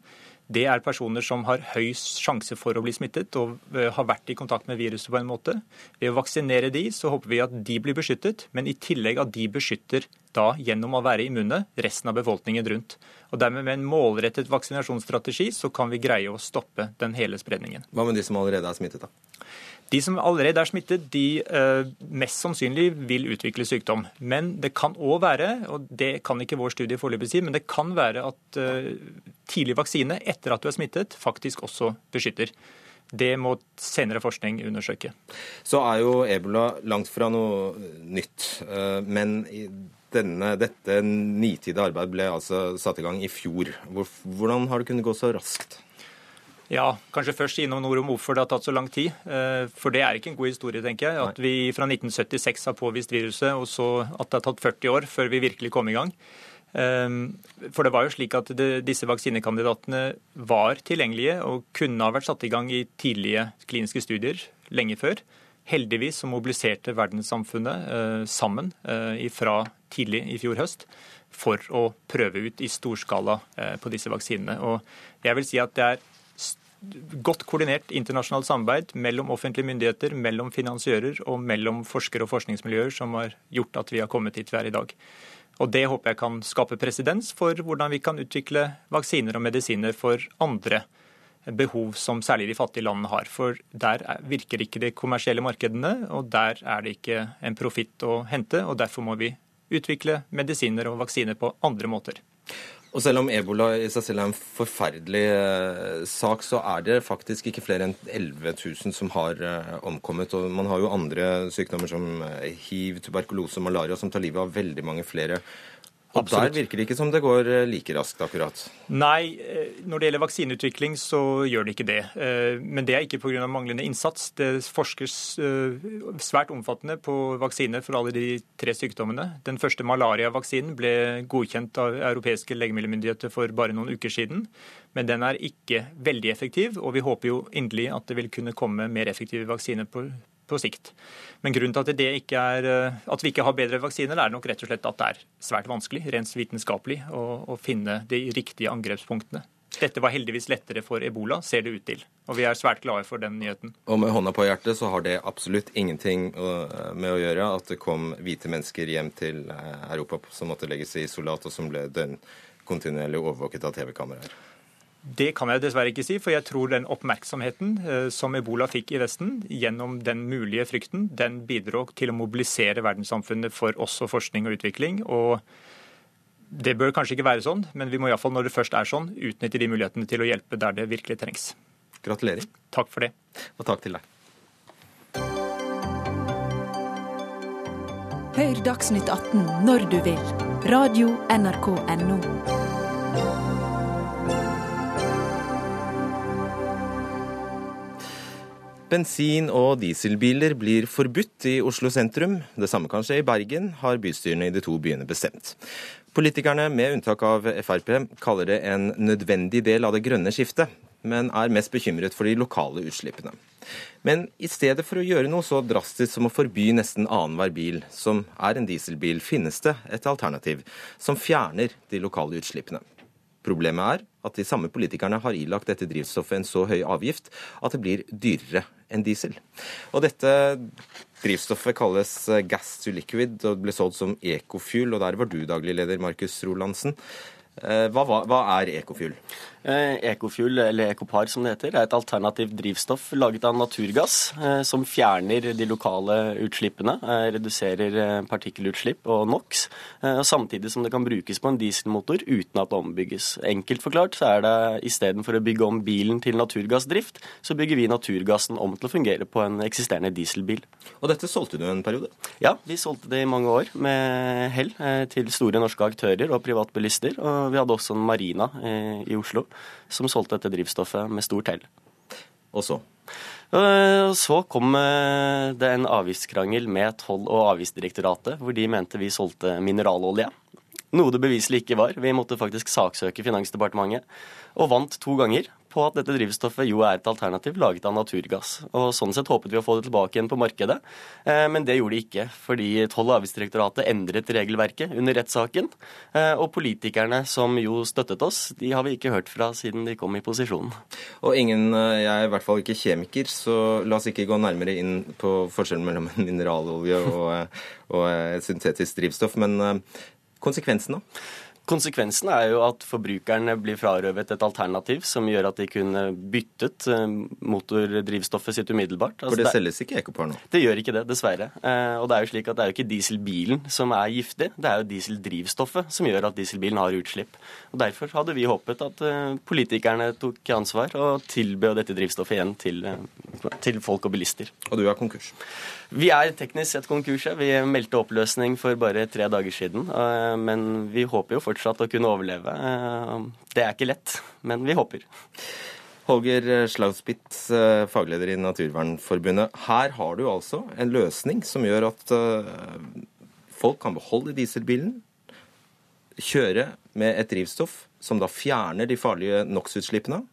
det er personer som har høy sjanse for å bli smittet og eh, har vært i kontakt med viruset på en måte. Ved å vaksinere de, så håper vi at de blir beskyttet, men i tillegg at de beskytter da gjennom å være immune resten av befolkningen rundt. Og Dermed med en målrettet vaksinasjonsstrategi så kan vi greie å stoppe den hele spredningen. Hva med de som allerede er smittet, da? De som allerede er smittet, de eh, mest sannsynlig vil utvikle sykdom. Men det kan òg være, og det kan ikke vår studie foreløpig si, men det kan være at eh, tidlig vaksine etter at du er smittet, faktisk også beskytter. Det må senere forskning undersøke. Så er jo ebola langt fra noe nytt. Eh, men denne, dette nitide arbeidet ble altså satt i gang i fjor. Hvordan har det kunnet gå så raskt? Ja, kanskje først noen ord om hvorfor det har tatt så lang tid. Eh, for det er ikke en god historie, tenker jeg. At vi fra 1976 har påvist viruset, og så at det har tatt 40 år før vi virkelig kom i gang. Eh, for det var jo slik at det, disse vaksinekandidatene var tilgjengelige og kunne ha vært satt i gang i tidlige kliniske studier lenge før. Heldigvis så mobiliserte verdenssamfunnet eh, sammen fra tidlig i fjor høst for å prøve ut i storskala eh, på disse vaksinene. Og jeg vil si at det er godt koordinert internasjonalt samarbeid mellom offentlige myndigheter, mellom finansiører og mellom forskere og forskningsmiljøer som har gjort at vi har kommet hit vi er i dag. Og Det håper jeg kan skape presedens for hvordan vi kan utvikle vaksiner og medisiner for andre behov som særlig de fattige landene har. For der virker ikke de kommersielle markedene, og der er det ikke en profitt å hente. og Derfor må vi utvikle medisiner og vaksiner på andre måter. Og selv om ebola i seg selv er en forferdelig eh, sak, så er det faktisk ikke flere enn 11 000 som har eh, omkommet. Og man har jo andre sykdommer som eh, hiv, tuberkulose malaria som tar livet av veldig mange flere. Og Der virker det ikke som det går eh, like raskt, akkurat. Nei, eh, når det gjelder vaksineutvikling, så gjør det ikke det. Eh, men det er ikke pga. manglende innsats. Det forskes svært omfattende på vaksiner for alle de tre sykdommene. Den første malariavaksinen ble godkjent av europeiske legemiddelmyndigheter for bare noen uker siden. Men den er ikke veldig effektiv, og vi håper jo inderlig at det vil kunne komme mer effektive vaksiner på, på sikt. Men grunnen til at, ikke er, eh, at, vi ikke har bedre vaksiner, er nok rett og slett at det er svært vanskelig rent vitenskapelig å, å finne de riktige angrepspunktene. Dette var heldigvis lettere for ebola, ser det ut til. Og vi er svært glade for den nyheten. Og med hånda på hjertet så har det absolutt ingenting med å gjøre at det kom hvite mennesker hjem til eh, Europa som måtte legges i isolat, og som ble døgnkontinuerlig overvåket av TV-kameraer. Det kan jeg dessverre ikke si, for jeg tror den oppmerksomheten eh, som ebola fikk i Vesten gjennom den mulige frykten, den bidro til å mobilisere verdenssamfunnet for også forskning og utvikling. og det bør kanskje ikke være sånn, men vi må iallfall når det først er sånn, utnytte de mulighetene til å hjelpe der det virkelig trengs. Gratulerer. Takk for det. Og takk til deg. Hør Dagsnytt 18 når du vil. Radio NRK Radio.nrk.no. Bensin- og dieselbiler blir forbudt i Oslo sentrum. Det samme kan skje i Bergen, har bystyrene i de to byene bestemt. Politikerne, med unntak av Frp, kaller det en nødvendig del av det grønne skiftet, men er mest bekymret for de lokale utslippene. Men i stedet for å gjøre noe så drastisk som å forby nesten annenhver bil som er en dieselbil, finnes det et alternativ som fjerner de lokale utslippene. Problemet er at de samme politikerne har ilagt dette drivstoffet en så høy avgift at det blir dyrere enn diesel. Og dette drivstoffet kalles gas to liquid og ble solgt som ecofuel, og der var du daglig leder, Markus Rolandsen. Eh, hva, hva, hva er ecofuel? Eh, Ekofuel, eller Ekopar som det heter, er et alternativt drivstoff laget av naturgass eh, som fjerner de lokale utslippene, eh, reduserer partikkelutslipp og NOx, samtidig som det kan brukes på en dieselmotor uten at det ombygges. Enkelt forklart så er det istedenfor å bygge om bilen til naturgassdrift, så bygger vi naturgassen om til å fungere på en eksisterende dieselbil. Og dette solgte du en periode? Ja, vi solgte det i mange år med hell til store norske aktører og privatbilister. Og vi hadde også en marina i Oslo som solgte dette drivstoffet med stort hell. Og så? Eh, så kom eh, det en avgiftskrangel med Toll- og avgiftsdirektoratet, hvor de mente vi solgte mineralolje. Noe det beviselig ikke var. Vi måtte faktisk saksøke Finansdepartementet, og vant to ganger på at dette drivstoffet jo er et alternativ laget av naturgass. Og Sånn sett håpet vi å få det tilbake igjen på markedet, eh, men det gjorde de ikke. Fordi Toll- og avgiftsdirektoratet endret regelverket under rettssaken. Eh, og politikerne som jo støttet oss, de har vi ikke hørt fra siden de kom i posisjon. Og ingen, eh, jeg er i hvert fall ikke kjemiker, så la oss ikke gå nærmere inn på forskjellen mellom mineralolje og, og et syntetisk drivstoff. Men konsekvensen, da? Konsekvensen er jo at forbrukerne blir frarøvet et alternativ som gjør at de kunne byttet eh, motordrivstoffet sitt umiddelbart. Altså, For det, det selges ikke Ekopar nå? Det gjør ikke det, dessverre. Eh, og det er jo slik at det er jo ikke dieselbilen som er giftig, det er jo dieseldrivstoffet som gjør at dieselbilen har utslipp. Og Derfor hadde vi håpet at eh, politikerne tok ansvar og tilbød dette drivstoffet igjen til, til folk og bilister. Og du er konkurs? Vi er teknisk sett konkurs, Vi meldte oppløsning for bare tre dager siden. Eh, men vi håper jo fortsatt å kunne overleve. Eh, det er ikke lett, men vi håper. Holger Slauspitz, eh, fagleder i Naturvernforbundet. Her har du altså en løsning som gjør at folk kan beholde dieselbilen, kjøre med et drivstoff som da fjerner de farlige NOx-utslippene,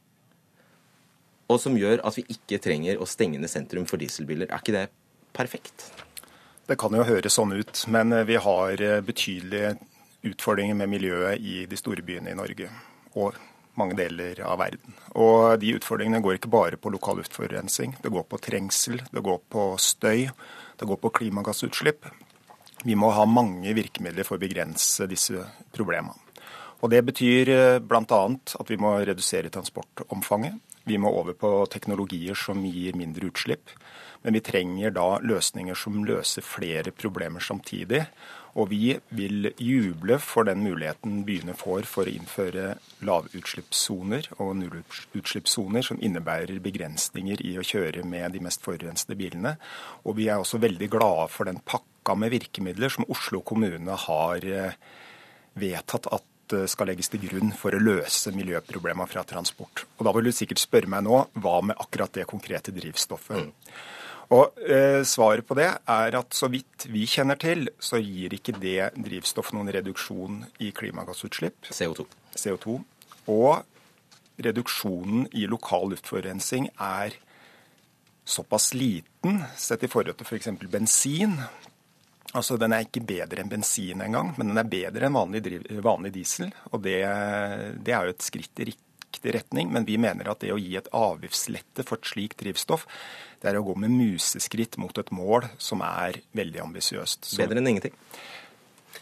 og som gjør at vi ikke trenger å stenge ned sentrum for dieselbiler. Er ikke det perfekt? Det kan jo høres sånn ut, men eh, vi har eh, betydelige utfordringer med miljøet i de store byene i Norge og mange deler av verden. Og de utfordringene går ikke bare på lokal luftforurensning. Det går på trengsel, det går på støy, det går på klimagassutslipp. Vi må ha mange virkemidler for å begrense disse problemene. Og Det betyr bl.a. at vi må redusere transportomfanget. Vi må over på teknologier som gir mindre utslipp. Men vi trenger da løsninger som løser flere problemer samtidig. Og vi vil juble for den muligheten byene får for å innføre lavutslippssoner og nullutslippssoner som innebærer begrensninger i å kjøre med de mest forurensede bilene. Og vi er også veldig glade for den pakka med virkemidler som Oslo kommune har eh, vedtatt at skal legges til grunn for å løse miljøproblemer fra transport. Og Da vil du sikkert spørre meg nå hva med akkurat det konkrete drivstoffet. Mm. Og eh, Svaret på det er at så vidt vi kjenner til, så gir ikke det drivstoff noen reduksjon i klimagassutslipp. CO2. CO2. Og reduksjonen i lokal luftforurensning er såpass liten sett i forhold til f.eks. Bensin. Altså, Den er ikke bedre enn bensin engang, men den er bedre enn vanlig, vanlig diesel. Og det, det er jo et skritt i riktig retning, men vi mener at det å gi et avgiftslette for et slikt drivstoff, det er å gå med museskritt mot et mål som er veldig ambisiøst. Bedre enn ingenting?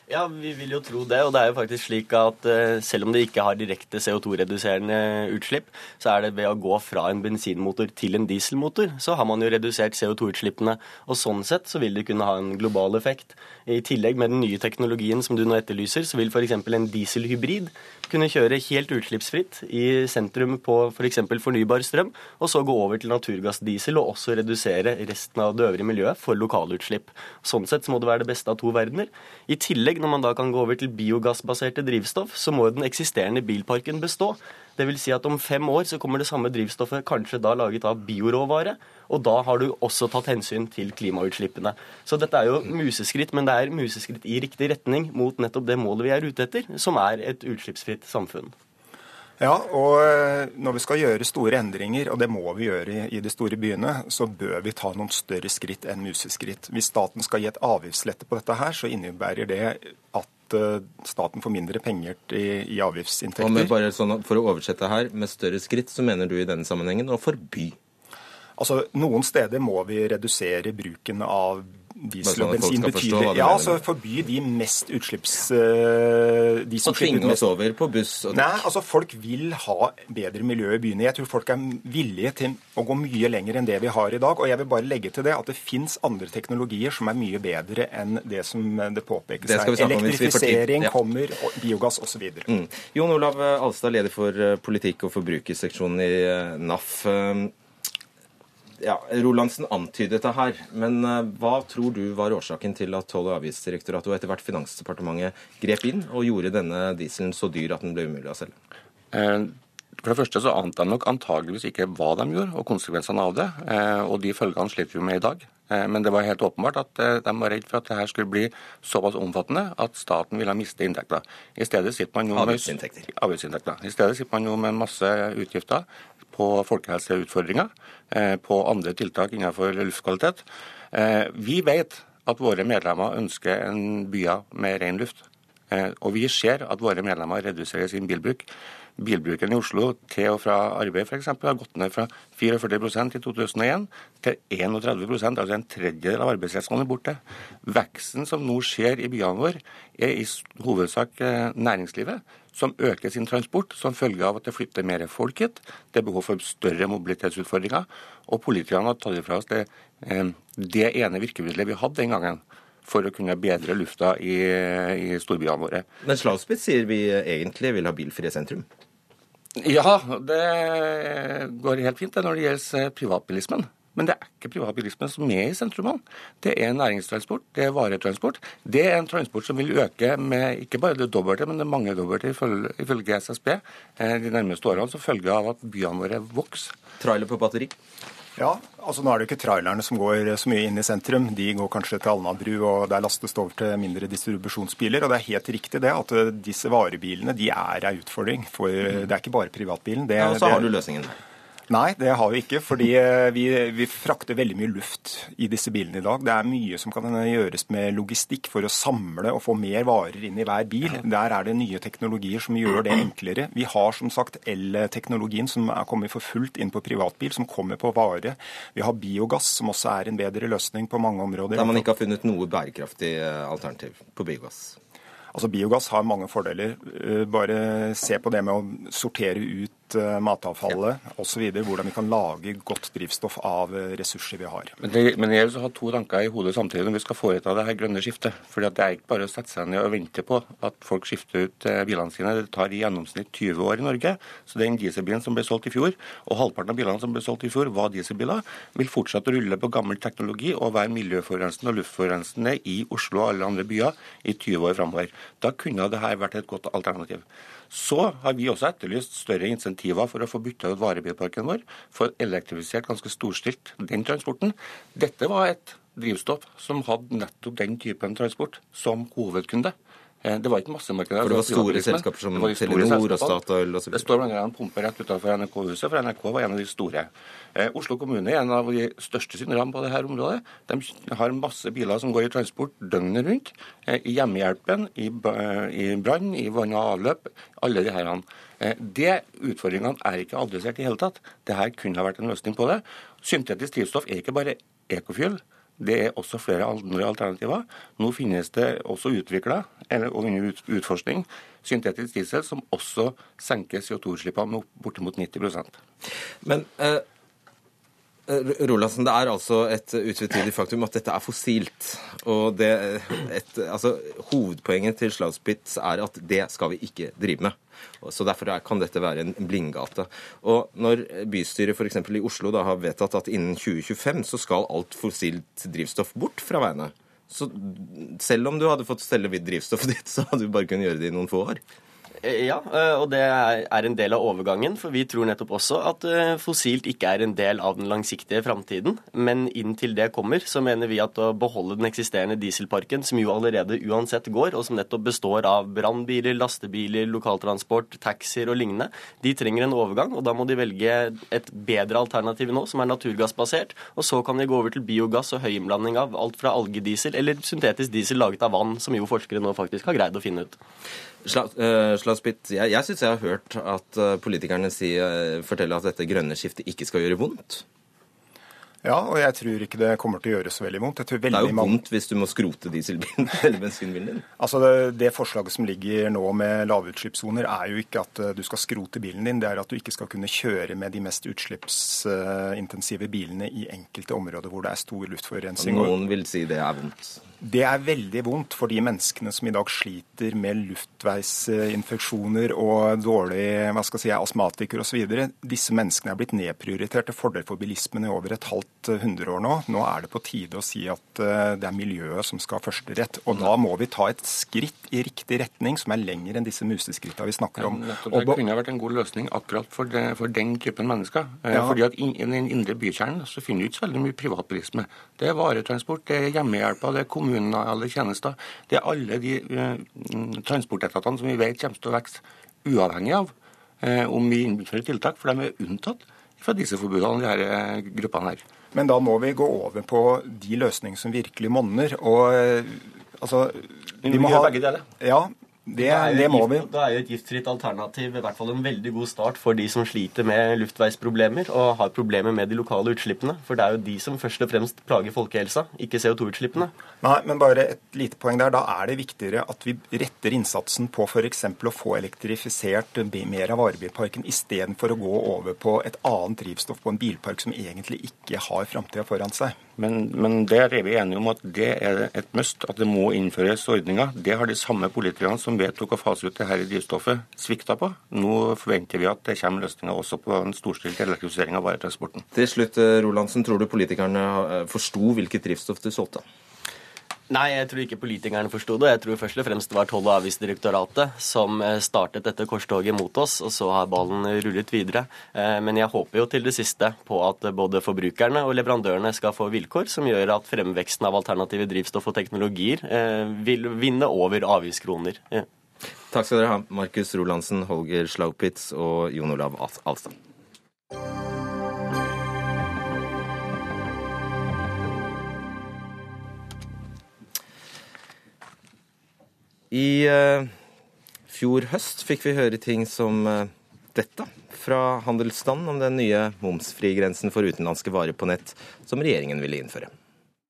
Ja, vi vil jo tro det. Og det er jo faktisk slik at uh, selv om det ikke har direkte CO2-reduserende utslipp, så er det ved å gå fra en bensinmotor til en dieselmotor, så har man jo redusert CO2-utslippene. Og sånn sett så vil det kunne ha en global effekt. I tillegg med den nye teknologien som du nå etterlyser, så vil f.eks. En dieselhybrid kunne kjøre helt utslippsfritt i sentrum på f.eks. For fornybar strøm, og så gå over til naturgassdiesel og også redusere resten av det øvrige miljøet for lokalutslipp. Sånn sett så må det være det beste av to verdener. I tillegg, når man da kan gå over til biogassbaserte drivstoff, så må den eksisterende bilparken bestå. Vil si at om fem år så kommer det samme drivstoffet kanskje da laget av bioråvare, og da har du også tatt hensyn til klimautslippene. Så dette er jo museskritt, men det er museskritt i riktig retning mot nettopp det målet vi er ute etter, som er et utslippsfritt samfunn. Ja, og eh, når vi skal gjøre store endringer, og det må vi gjøre i de store byene, så bør vi ta noen større skritt enn museskritt. Hvis staten skal gi et avgiftslette på dette her, så innebærer det at eh, staten får mindre penger i, i avgiftsinntekter. Og med bare sånn, For å oversette her, med større skritt, så mener du i denne sammenhengen å forby? Altså, Noen steder må vi redusere bruken av diesel og bensin betydelig. Ja, altså Forby de mest utslipps... Uh, de som og tvinge oss over på buss og Nei, altså folk vil ha bedre miljø i byene. Jeg tror folk er villige til å gå mye lenger enn det vi har i dag. Og jeg vil bare legge til det at det fins andre teknologier som er mye bedre enn det som det påpekes her. Elektrifisering ja. kommer, biogass osv. Mm. Jon Olav Alstad, leder for eh, politikk- og forbrukerseksjonen i eh, NAF ja, Rolandsen antydet det her, men eh, hva tror du var årsaken til at Toll- og avgiftsdirektoratet og etter hvert Finansdepartementet grep inn og gjorde denne dieselen så dyr at den ble umulig å selge? Eh, for det første så ante de nok antageligvis ikke hva de gjorde, og konsekvensene av det. Eh, og de følgene slipper vi med i dag. Men det var helt åpenbart at de var redd for at det her skulle bli såpass omfattende at staten ville miste inntekter. I stedet sitter man jo med, avgiftsinntekter. I stedet sitter man jo med masse utgifter på folkehelseutfordringer, eh, på andre tiltak innenfor luftkvalitet. Eh, vi vet at våre medlemmer ønsker en byer med ren luft. Eh, og vi ser at våre medlemmer reduserer sin bilbruk. Bilbruken i Oslo til og fra arbeid f.eks. har gått ned fra 44% i 2001 til 31% altså en tredjedel av arbeidsrettene er borte. Veksten som nå skjer i byene våre, er i hovedsak næringslivet som øker sin transport som følge av at det flytter mer folk hit. Det er behov for større mobilitetsutfordringer. Og politikerne har tatt fra oss det, eh, det ene virkemidlet vi hadde den gangen for å kunne bedre lufta i, i storbyene våre. Men Slagsbit sier vi egentlig vil ha bilfrie sentrum? Ja, det går helt fint det når det gjelder privatbilismen. Men det er ikke privatbilismen som er i sentrumene. Det er næringstransport, det er varetransport. Det er en transport som vil øke med ikke bare det dobbelte, men det mange dobbelte ifølge SSB eh, de nærmeste årene, som følge av at byene våre vokser. Trailer på batteri? Ja, altså nå er det jo ikke trailerne som går så mye inn i sentrum. De går kanskje til Alnabru, og der lastes over til mindre distribusjonsbiler. Og det er helt riktig det at eh, disse varebilene de er ei utfordring. For det er ikke bare privatbilen. Det, ja, og så har du løsningen. Nei, det har vi ikke. Fordi eh, vi, vi, frakter veldig mye luft i disse bilene i dag. Det er mye som kan gjøres med logistikk for å samle og få mer varer inn i hver bil. Der er det nye teknologier som gjør det enklere. Vi har som sagt el-teknologien som er kommet for fullt inn på privatbil, som kommer på vare. Vi har biogass, som også er en bedre løsning på mange områder. Der man ikke har funnet noe bærekraftig eh, alternativ på biogass? Altså Biogass har mange fordeler. Eh, bare se på det med å sortere ut Eh, matavfallet ja. osv. Hvordan vi kan lage godt drivstoff av eh, ressurser vi har. Men, det, men jeg vil ha to tanker i hodet samtidig når vi skal foreta det her grønne skiftet. Fordi Det er ikke bare å sette seg ned og vente på at folk skifter ut eh, bilene sine. Det tar i gjennomsnitt 20 år i Norge. Så den dieselbilen som ble solgt i fjor, og halvparten av bilene som ble solgt i fjor, var dieselbiler, vil fortsette å rulle på gammel teknologi og være miljøforurensende og luftforurensende i Oslo og alle andre byer i 20 år framover. Da kunne det her vært et godt alternativ. Så har vi også etterlyst større insentiver for å få bytta ut varebilparken vår, få elektrifisert ganske storstilt den transporten. Dette var et drivstoff som hadde nettopp den typen transport som hovedkunde. Eh, det var ikke massemarkedet. For det var store selskaper som Telenor og Statoil osv.? Det står bl.a. en pumpe rett utenfor NRK-huset, for NRK var en av de store. Eh, Oslo kommune er en av de største synderne på dette området. De har masse biler som går i transport døgnet rundt. Eh, I hjemmehjelpen, i, i brann, i vann og avløp. Alle de her. De Utfordringene er ikke adressert i hele tatt. Dette kunne ha vært en løsning på det. Syntetisk drivstoff er ikke bare ekofuel. Det er også flere andre alternativer. Nå finnes det også utvikla, og under utforskning, syntetisk diesel som også senker CO2-utslippene med bortimot 90% Men eh, Rolandsen, Det er altså et utvetydig faktum at dette er fossilt. og det, et, altså, Hovedpoenget til Slauspitz er at det skal vi ikke drive med. Så Derfor kan dette være en blindgate. Og Når bystyret f.eks. i Oslo da har vedtatt at innen 2025 så skal alt fossilt drivstoff bort fra veiene, så selv om du hadde fått stelle vidt drivstoffet ditt, så hadde du bare kunnet gjøre det i noen få år. Eh, ja, eh, og det er en del av overgangen. For vi tror nettopp også at eh, fossilt ikke er en del av den langsiktige framtiden. Men inntil det kommer, så mener vi at å beholde den eksisterende dieselparken, som jo allerede uansett går, og som nettopp består av brannbiler, lastebiler, lokaltransport, taxier og lignende, de trenger en overgang. Og da må de velge et bedre alternativ nå, som er naturgassbasert. Og så kan de gå over til biogass og høyinnblanding av alt fra algediesel eller syntetisk diesel laget av vann, som jo forskere nå faktisk har greid å finne ut. Slagsbitt, jeg, jeg syns jeg har hørt at eh, politikerne si, eh, fortelle at dette grønne skiftet ikke skal gjøre vondt. Ja, og jeg tror ikke det kommer til å gjøre så veldig vondt. det er jo vondt hvis du må skrote dieselbilen eller bensinbilen din. Altså det, det, forslaget som ligger nå med lavutslippssoner, er jo ikke at eh, du skal skrote bilen din, det er at du ikke skal kunne kjøre med de mest utslippsintensive bilene i enkelte områder hvor det er stor luftforurensning. Noen vil si det er vondt. Det er veldig vondt for de menneskene som i dag sliter med luftveisinfeksjoner og dårlig hva skal jeg si, astmatikere osv. Disse menneskene er blitt nedprioritert til fordel for bilismen i over et halvt hundreår nå. Nå er det på tide å si at eh, det er miljøet som skal ha førsterett. Og da må vi ta et skritt i riktig retning som er lenger enn disse museskrittene vi snakker om. Ja, det kunne vært en god løsning akkurat for, det, for den typen mennesker. Eh, ja. Fordi at I den indre bykjernen så finner du ikke så veldig mye privatbilisme. Det er varetransport, det er hjemmehjelpa, det er kommune kommunene eller tjenester. Det er alle de eh, transportetatene som vi vet kommer til å vokse, uavhengig av eh, om vi innfører tiltak, for de er unntatt fra disse forbudene, de her eh, gruppene her. Men da må vi gå over på de løsningene som virkelig monner. og altså, vi må ha, begge deler. Ja, det, det, må vi. Da er jo et giftfritt alternativ i hvert fall en veldig god start for de som sliter med luftveisproblemer og har problemer med de lokale utslippene. For det er jo de som først og fremst plager folkehelsa, ikke CO2-utslippene. Nei, men bare et lite poeng der. Da er det viktigere at vi retter innsatsen på f.eks. å få elektrifisert mer av varebilparken istedenfor å gå over på et annet drivstoff på en bilpark som egentlig ikke har framtida foran seg. Men, men, der er vi enige om at det er et must, at det må innføres ordninger. Det har de samme politikerne som vedtok å fase ut det her i drivstoffet, svikta på. Nå forventer vi at det kommer løsninger også på en storstilt elektrifisering av varetransporten. Til slutt, eh, Rolandsen, tror du politikerne eh, forsto hvilket drivstoff du solgte? Nei, jeg tror ikke politikerne forsto det. Jeg tror først og fremst det var Toll- og avgiftsdirektoratet som eh, startet dette korstoget mot oss, og så har ballen rullet videre. Eh, men jeg håper jo til det siste på at både forbrukerne og leverandørene skal få vilkår som gjør at fremveksten av alternative drivstoff og teknologier eh, vil vinne over avgiftskroner. Takk skal dere ha, Markus Rolandsen, Holger Slaupitz og Jon Olav Alstad. I uh, fjor høst fikk vi høre ting som uh, dette fra handelsstanden om den nye momsfrigrensen for utenlandske varer på nett som regjeringen ville innføre.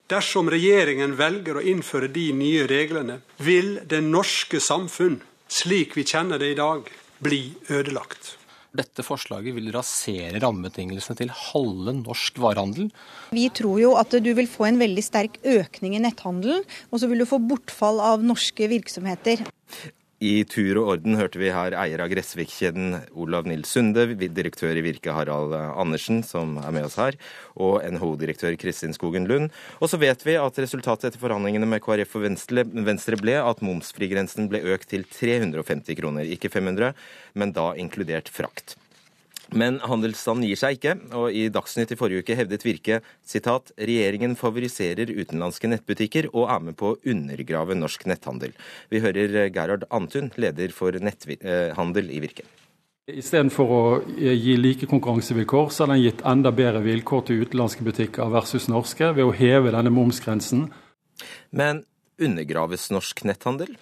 Dersom regjeringen velger å innføre de nye reglene, vil det norske samfunn, slik vi kjenner det i dag, bli ødelagt. Dette forslaget vil rasere rammebetingelsene til halve norsk varehandel. Vi tror jo at du vil få en veldig sterk økning i netthandelen, og så vil du få bortfall av norske virksomheter. I tur og orden hørte vi her eier av Gressvik-kjeden Olav Nils Sunde, direktør i Virke Harald Andersen, som er med oss her, og NHO-direktør Kristin Skogen Lund. Og så vet vi at resultatet etter forhandlingene med KrF og Venstre ble at momsfrigrensen ble økt til 350 kroner, ikke 500, men da inkludert frakt. Men handelsstanden gir seg ikke, og i Dagsnytt i forrige uke hevdet Virke sitat, regjeringen favoriserer utenlandske nettbutikker og er med på å undergrave norsk netthandel. Vi hører Gerhard Antun, leder for netthandel i Virke. Istedenfor å gi like konkurransevilkår, så har den gitt enda bedre vilkår til utenlandske butikker versus norske ved å heve denne momsgrensen. Men undergraves norsk netthandel?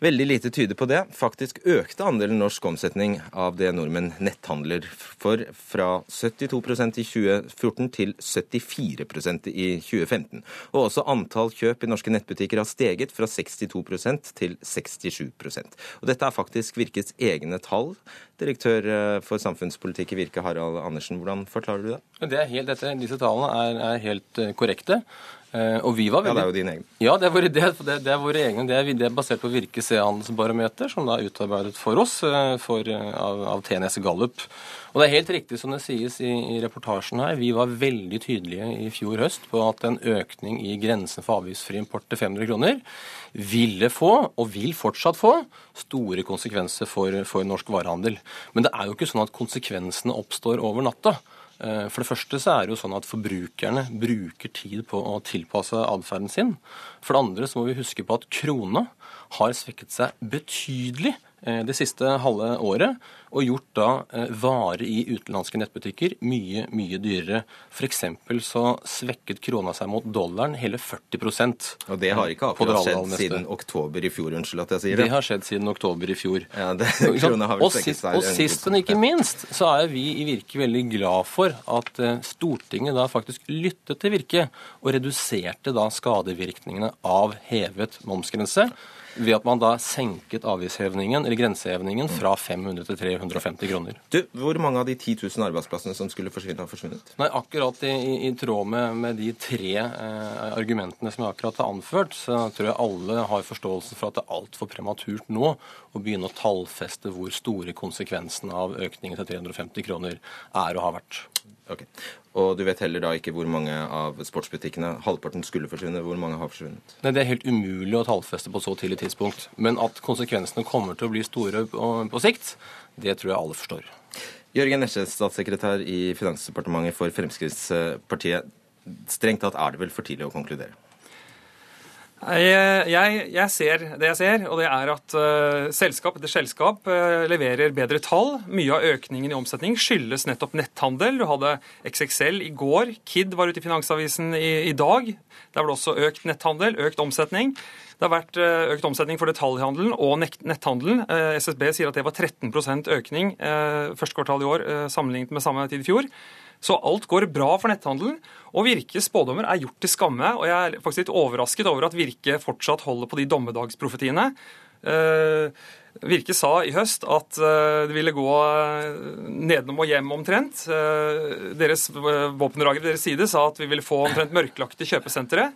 Veldig lite tyder på det. Faktisk økte andelen norsk omsetning av det nordmenn netthandler for fra 72% i 2014 til 74% i 2015. Og også antall kjøp i norske nettbutikker har steget fra 62% til 67% Og Dette er faktisk Virkes egne tall. Direktør eh, for samfunnspolitikk i Virke, Harald Andersen, hvordan forklarer du det? det er helt, dette, disse tallene er, er helt eh, korrekte. Uh, og vi var veldig... Ja, det er jo dine egne. Ja, det er våre, det, det, det er våre egne. Det er, det er, basert på Virke C-handelsbarometer, som da er utarbeidet for oss uh, for, uh, av, av TNS Gallup. Og det er helt riktig som det sies i, i, reportasjen her. Vi var veldig tydelige i fjor høst på at en økning i grensen for avgiftsfri import til 500 kroner ville få, og vil fortsatt få, store konsekvenser for, for norsk varehandel. Men det er jo ikke sånn at konsekvensene oppstår over natta. Eh, for det første så er det jo sånn at forbrukerne bruker tid på å tilpasse atferden sin. For det andre så må vi huske på at krona har svekket seg betydelig det siste halve året, og gjort da eh, varer i utenlandske nettbutikker mye, mye dyrere. F.eks. så svekket krona seg mot dollaren hele 40% Og det har ikke akkurat skjedd siden oktober i fjor, unnskyld at jeg sier det. Det har skjedd siden oktober i fjor. Ja, det, svekket seg. Og sist, men ikke minst, så er vi i Virke veldig glad for at eh, Stortinget da faktisk lyttet til Virke, og reduserte da skadevirkningene av hevet momsgrense ved at man da senket avgiftshevningen, eller grensehevningen fra 500 til 350 kroner. Du, Hvor mange av de 10 000 arbeidsplassene som skulle forsvinne, har forsvunnet? Nei, Akkurat i, i, i tråd med, med, de tre eh, argumentene som jeg akkurat har anført, så tror jeg alle har forståelse for at det er altfor prematurt nå å begynne å tallfeste hvor store konsekvensene av økningen til 350 kroner er og har vært. Okay. Og du vet heller da ikke hvor mange av sportsbutikkene halvparten skulle forsvinne. Hvor mange har forsvunnet? Nei, Det er helt umulig å tallfeste på så tidlig tidspunkt. Men at konsekvensene kommer til å bli store på, på sikt, det tror jeg alle forstår. Jørgen Nesje, statssekretær i Finansdepartementet for Fremskrittspartiet. Strengt tatt er det vel for tidlig å konkludere? Jeg, jeg, jeg, ser det jeg ser, og det er at uh, selskap etter selskap uh, leverer bedre tall. Mye av økningen i omsetning skyldes nettopp netthandel. Du hadde XXL i går. Kid var ute i Finansavisen i, i dag. Der var det også økt netthandel, økt omsetning. Det har vært uh, økt omsetning for detaljhandelen og netthandelen. SSB sier at det var 13% økning første kvartal i år sammenlignet med samme tid i fjor. Så alt går bra for netthandelen. Og Virkes spådommer er gjort til skamme. Og jeg er faktisk litt overrasket over at Virke fortsatt holder på de dommedagsprofetiene. Uh, Virke sa i høst at eh, det ville gå eh, nedenom og hjem omtrent. Deres våpendragere deres side sa at vi ville få omtrent mørklagte kjøpesentre.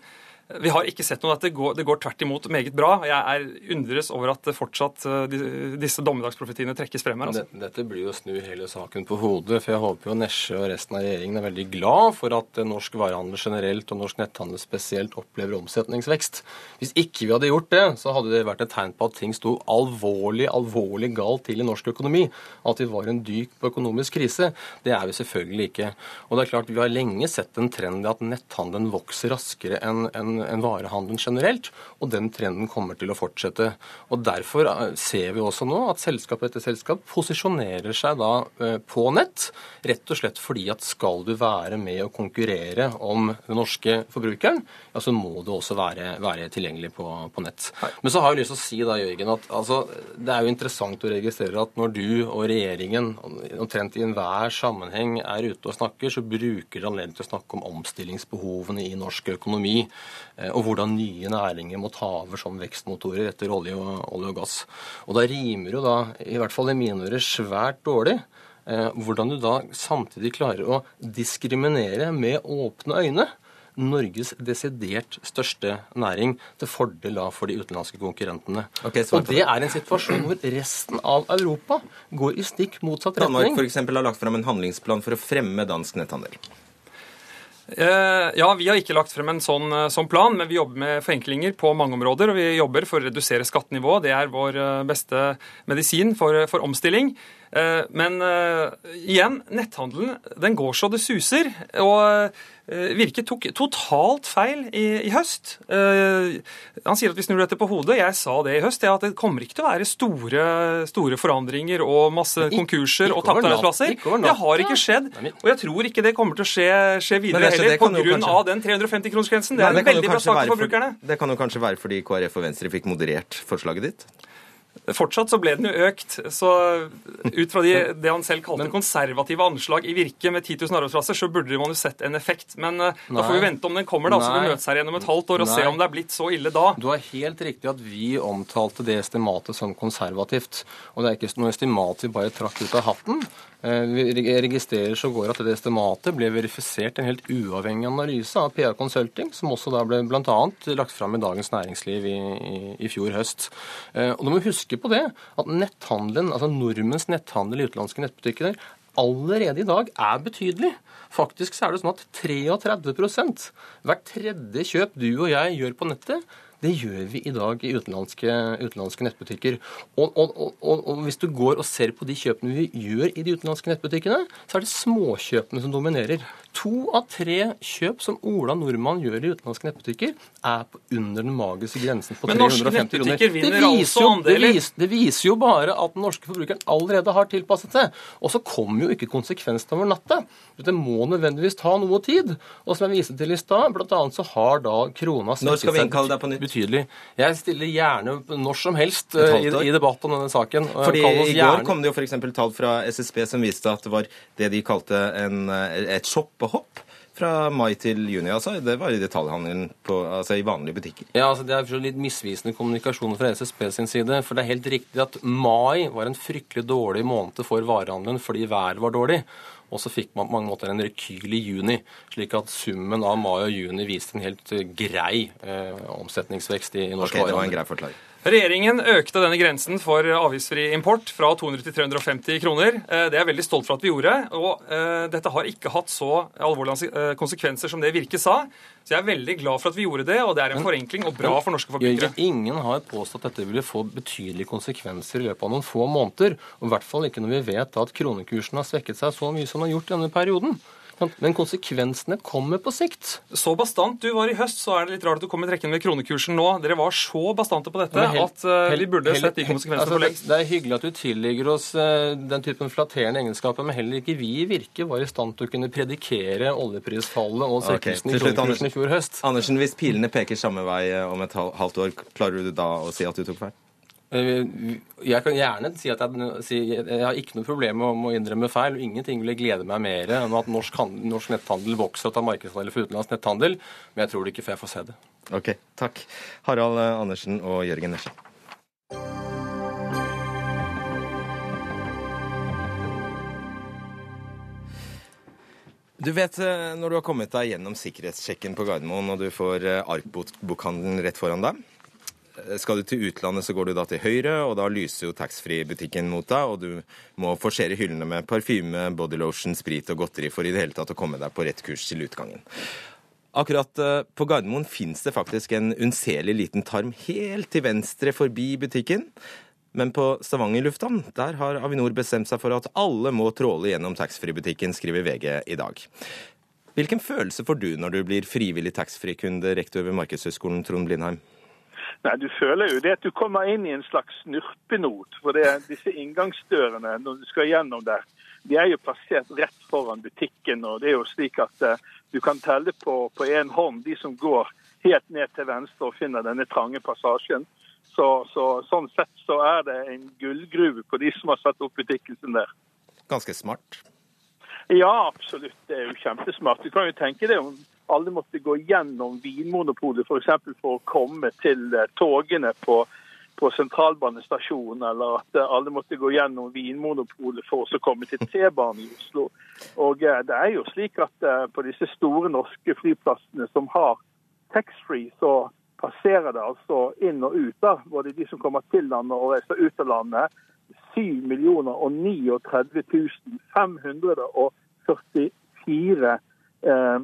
Vi har ikke sett noe at det går, det går tvert imot meget bra. Jeg er undres over at fortsatt eh, disse dommedagsprofetiene trekkes frem her. Altså. Dette blir jo å snu hele saken på hodet. For jeg håper jo Nesje og resten av regjeringen er veldig glad for at norsk varehandel generelt og norsk netthandel spesielt opplever omsetningsvekst. Hvis ikke vi hadde gjort det, så hadde det vært et tegn på at ting sto alvorlig, alvorlig galt til i norsk økonomi. At vi var en dyp økonomisk krise. Det er vi selvfølgelig ikke. Og det er klart, vi har lenge sett en trend i at netthandelen vokser raskere enn en enn en varehandelen generelt. Og den trenden kommer til å fortsette. Og Derfor eh, ser vi også nå at selskap etter selskap posisjonerer seg da eh, på nett. Rett og slett fordi at skal du være med å konkurrere om den norske forbrukeren, ja, så må du også være, være tilgjengelig på, på, nett. Men så har jeg lyst til å si da, Jørgen, at altså, det er jo interessant å registrere at når du og regjeringen omtrent i enhver sammenheng er ute og snakker, så bruker dere anledning til å snakke om omstillingsbehovene i norsk økonomi, og hvordan nye næringer må ta over som vekstmotorer etter olje og, olje og gass. Og da rimer jo da, i hvert fall i mine ører, svært dårlig eh, hvordan du da samtidig klarer å diskriminere med åpne øyne Norges desidert største næring, til fordel da for de utenlandske konkurrentene. Okay, og Det er en situasjon hvor resten av Europa går i stikk motsatt retning. Danmark eksempel, har lagt fram en handlingsplan for å fremme dansk netthandel. Eh, ja, Vi har ikke lagt frem en sånn, eh, sånn, plan, men vi jobber med forenklinger på mange områder. Og vi jobber for å redusere skattenivået. Det er vår eh, beste medisin for, for omstilling. Men igjen, netthandelen den går så det suser. og Eh, Virke tok totalt feil i, i, høst. Uh, han sier at vi snur dette på hodet. Jeg sa det i høst, at det kommer ikke til å være store, store forandringer og masse konkurser og tapte arbeidsplasser. Det har ikke skjedd. Og jeg tror ikke det kommer til å skje, skje videre heller, pga. Kanskje... den 350-kronersgrensen. Det er en veldig bra sak for forbrukerne. Det kan jo kanskje være fordi KrF og Venstre fikk moderert forslaget ditt? Fortsatt så ble den jo økt. Så ut fra de, det han selv kalte konservative anslag i Virke med 10 000 arbeidsplasser, så burde man jo sett en effekt. Men uh, da får vi vente om den kommer, da. Nei. Så vi møtes her gjennom et halvt år og Nei. se om det er blitt så ille da. Du har helt riktig at vi omtalte det estimatet som konservativt. Og det er ikke noe estimat vi bare trakk ut av hatten. Eh, vi registrerer så går at det estimatet ble verifisert en helt uavhengig analyse av PA Consulting, som også da ble bl.a. lagt fram i Dagens Næringsliv i, i, i, fjor høst. Eh, og du må huske på det, at netthandelen, altså nordmenns netthandel i utenlandske nettbutikker allerede i dag er betydelig. Faktisk så er det sånn at 33% hvert tredje kjøp du og jeg gjør på nettet, det gjør vi i dag i utenlandske, utenlandske nettbutikker. Og, og, og, og, hvis du går og ser på de kjøpene vi gjør i de utenlandske nettbutikkene, så er det småkjøpene som dominerer. To av tre kjøp som Ola Nordmann gjør i utenlandske nettbutikker, er på under den magiske grensen på 350 kroner. Det viser, jo, det, viser, det viser jo bare at den norske forbrukeren allerede har tilpasset seg. Og så kommer jo ikke konsekvensene over natta. Det må nødvendigvis ta noe tid. Og som jeg viste til i stad, bl.a. så har da krona svekket nytt? Betydelig. Jeg stiller gjerne når som helst eh, i, i, debatt om denne saken. Fordi I går kom det jo f.eks. tall fra SSB som viste at det var det de kalte en, et et shop hopp fra mai til juni. altså. Det var i detaljhandelen på, altså i vanlige butikker. Ja, altså Det er litt misvisende kommunikasjon fra SSB sin side. For det er helt riktig at mai var en fryktelig dårlig måned for varehandelen fordi været var dårlig. Og så fikk man på mange måter en rekyl i juni, slik at summen av mai og juni viste en helt grei eh, omsetningsvekst i norsk okay, varehandel. Det var en grei forklaring. Regjeringen økte denne grensen for avgiftsfri import fra 200 til 350 kroner. Eh, det er jeg veldig stolt for at vi gjorde. Og uh, dette har ikke hatt så alvorlige eh, konsekvenser som det Virke sa. Så jeg er veldig glad for at vi gjorde det, og det er en men, forenkling og bra for norske forbrukere. Ingen har påstått at dette ville få betydelige konsekvenser i løpet av noen få måneder. Og i hvert fall ikke når vi vet at kronekursen har svekket seg så mye som den har gjort denne perioden. Men konsekvensene kommer på sikt. Så bastant du var i høst, så er det litt rart at du kommer trekkende ved kronekursen nå. Dere var så bastante på dette helt, at uh, vi burde sett de konsekvensene altså, for lengst. Det er hyggelig at du tillegger oss uh, den typen flatterende egenskaper, men heller ikke vi i Virke var i stand til å kunne predikere oljeprisfallet og svekkelsen okay. i kronekursen i fjor høst. Andersen, hvis pilene peker samme vei om et halvt år, klarer du da å si at du tok feil? Eh, jeg kan gjerne si at jeg, jeg har ikke noe problem med å innrømme feil. og Ingenting ville glede meg mer enn at norsk, handel, norsk netthandel vokser og tar markedsandeler for utenlandsk netthandel. Men jeg tror det ikke før jeg får se det. Ok, takk. Harald Andersen og Jørgen Nesje. Du vet eh, når du har kommet deg gjennom sikkerhetssjekken på Gardermoen og du får eh, Ark-bokhandelen rett foran deg? Skal du til utlandet, så går du da til høyre, og da lyser jo taxfree-butikken mot deg, og du må forsere hyllene med parfyme, bodylotion, sprit og godteri for i det hele tatt å komme deg på rett kurs til utgangen. Akkurat eh, på Gardermoen fins det faktisk en unnselig liten tarm helt til venstre forbi butikken. Men på Stavanger lufthavn der har Avinor bestemt seg for at alle må tråle gjennom taxfree-butikken, skriver VG i dag. Hvilken følelse får du når du blir frivillig taxfree-kunde, rektor ved Markedshøgskolen Trond Blindheim? Nei, Du føler jo det at du kommer inn i en slags snurpenot. For det, disse inngangsdørene når du skal gjennom der, de er jo plassert rett foran butikken. og det er jo slik at uh, Du kan telle på én hånd de som går helt ned til venstre og finner denne trange passasjen. Så, så, Sånn sett så er det en gullgruve på de som har satt opp butikken sin der. Ganske smart? Ja, absolutt. Det er jo kjempesmart. Du kan jo tenke deg om alle måtte gå gjennom Vinmonopolet f.eks. For, for å komme til eh, togene på, på sentralbanestasjonen, eller at eh, alle måtte gå gjennom Vinmonopolet for å komme til T-banen i Oslo. Og eh, det er jo slik at På disse store norske flyplassene som har taxfree, så passerer det altså inn og ut, da, både de som kommer til landet og reiser ut av landet, 7 millioner og 39 544 eh,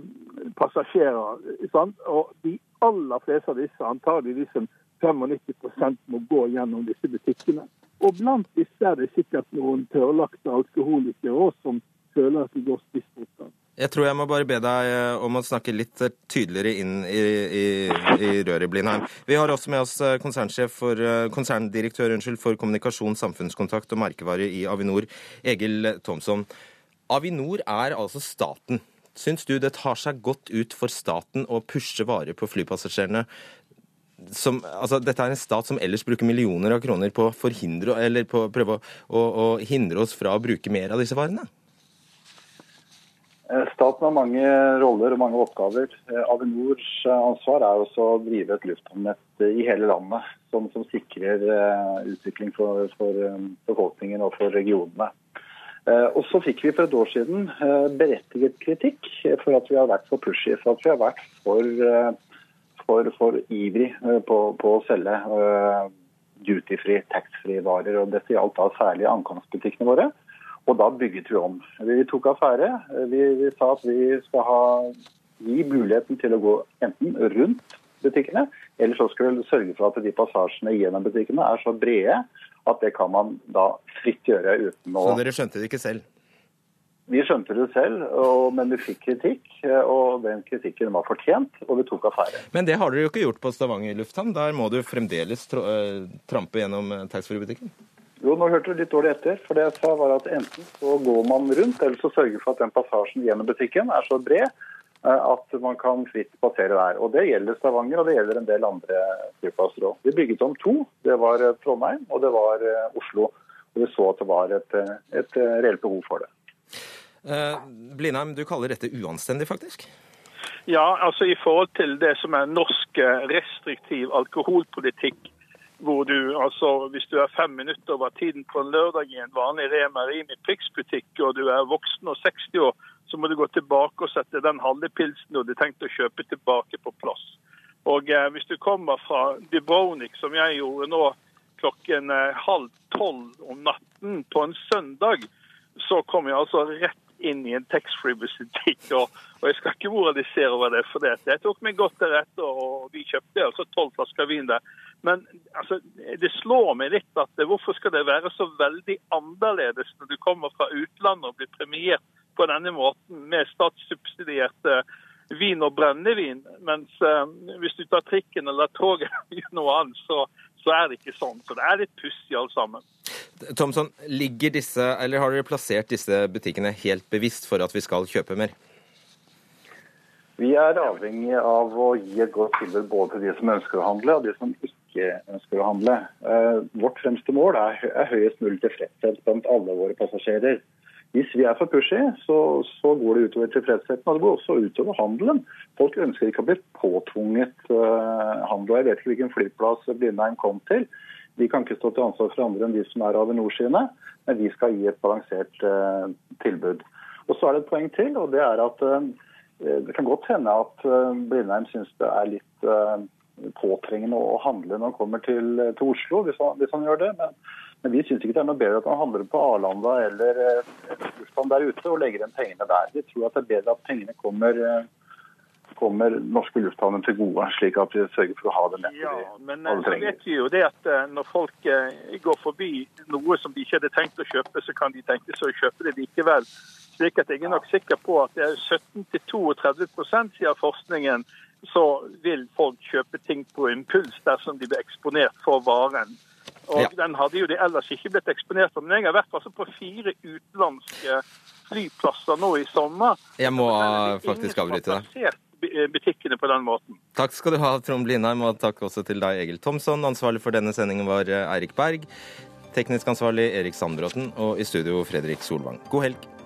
passasjerer. Sant? Og de aller fleste av disse, antagelig liksom 95% må gå gjennom disse butikkene. Og blant disse er det sikkert noen tørrlagte alkoholikere også, som føler at de går spist mot jeg tror jeg må bare be deg eh, om å snakke litt eh, tydeligere inn i, i, i røret, Blindheim. Vi har også med oss for, konserndirektør unnskyld, for kommunikasjon, samfunnskontakt og merkevarer i Avinor, Egil Thomsson. Avinor er altså staten. Syns du det tar seg godt ut for staten å pushe varer på flypassasjerene? Som, altså, dette er en stat som ellers bruker millioner av kroner på å på prøve å, å, å hindre oss fra å bruke mer av disse varene? Eh, staten har mange roller og mange oppgaver. Eh, Avinors eh, ansvar er også å drive et lufthavnnett i hele landet som, som sikrer utvikling for, for, befolkningen og for regionene. Og så fikk vi for et år siden berettiget kritikk for at vi har vært for pushy, for at vi har vært for, for, for ivrig på, på, å selge duty-free, taxfree-varer. og Dette gjaldt da særlig ankomstbutikkene våre. Og da bygget vi om. Vi tok affære. Vi, vi sa at vi skal ha, gi muligheten til å gå enten rundt butikkene, eller så skal vi sørge for at de passasjene gjennom butikkene er så brede at det kan man da fritt gjøre uten å Så dere skjønte det ikke selv? Vi skjønte det selv, og, men vi fikk kritikk. Og den kritikken var fortjent, og vi tok affære. Men det har dere jo ikke gjort på Stavanger lufthavn. Der må du fremdeles eh, trampe gjennom eh, taxfree-butikken? Jo, nå hørte du litt dårlig etter. For det jeg sa var at enten så går man rundt, eller så sørger for at den passasjen gjennom butikken er så bred at man kan fritt passere der. Og Det gjelder Stavanger og det gjelder en del andre flyplasser òg. Vi bygget om to. Det var eh, Trondheim og det var eh, Oslo. Og Vi så at det var et, et reelt behov for det. Eh, Blindheim, du kaller dette uanstendig, faktisk? Ja, altså i forhold til det som er norsk restriktiv alkoholpolitikk hvor du altså, Hvis du er fem minutter over tiden på en lørdag i en vanlig Rema Rimi Prix-butikk, og du er voksen og 60 år, så må du gå tilbake og sette den halve pilsen du hadde tenkt å kjøpe, tilbake på plass. Og eh, Hvis du kommer fra Dubrovnik, som jeg gjorde nå klokken eh, halv tolv om natten på en søndag, så kom jeg altså rett inn i en taxfree-butikk. Og, og, jeg skal ikke moralisere over det, for det. jeg tok meg godt til rette, og vi kjøpte altså tolv flasker vin der. Men altså, det slår meg litt at hvorfor skal det være så veldig annerledes når du kommer fra utlandet og blir premiert på denne måten med statssubsidierte vin og brennevin, mens uh, hvis du tar trikken eller toget eller noe annet, så, så er det ikke sånn. Så det er litt pussig alt sammen. Thomson, ligger disse, eller har dere plassert disse butikkene helt bevisst for at vi skal kjøpe mer? Vi er avhengig av å gi et godt tilbud både til de som ønsker å handle, og de som ikke ønsker å handle. Eh, vårt fremste mål er høyest mulig tilfredshet blant alle våre passasjerer. Hvis vi er for pushy, så, så, går det utover tilfredsheten, og det går også utover handelen. Folk ønsker ikke å bli påtvunget uh, handel. og Jeg vet ikke hvilken flyplass Blindheim kom til. Vi kan ikke stå til ansvar for andre enn de som er Avinor sine, men vi skal gi et balansert uh, tilbud. Og Så er det et poeng til, og det er at uh, det kan godt hende at Blindheim syns det er litt påtrengende å handle når han kommer til, til Oslo, hvis han, hvis han, gjør det. Men, men vi syns ikke det er noe bedre at han handler på Arlanda eller lufthavn der ute og legger igjen pengene der. Vi tror at det er bedre at pengene kommer, kommer norske lufthavner til gode, slik at vi sørger for å ha det nettet ja, men så vet vi jo det at når folk går forbi noe som de ikke hadde tenkt å kjøpe, så kan de tenke seg å kjøpe det likevel. slik at jeg er nok sikker på at det er 17-32% sier forskningen, så vil folk kjøpe ting på impuls dersom de blir eksponert for varen. Og Ja. Den hadde jo de ellers ikke blitt eksponert for. Men jeg har vært altså på fire utenlandske flyplasser nå i sommer. Jeg må faktisk avbryte deg. butikkene på den måten. Takk skal du ha, Trond Blindheim, og takk også til deg, Egil Thomsson. Ansvarlig for denne sendingen var eh, Eirik Berg. Teknisk ansvarlig Erik Sandbråten, og i studio Fredrik Solvang. God helg.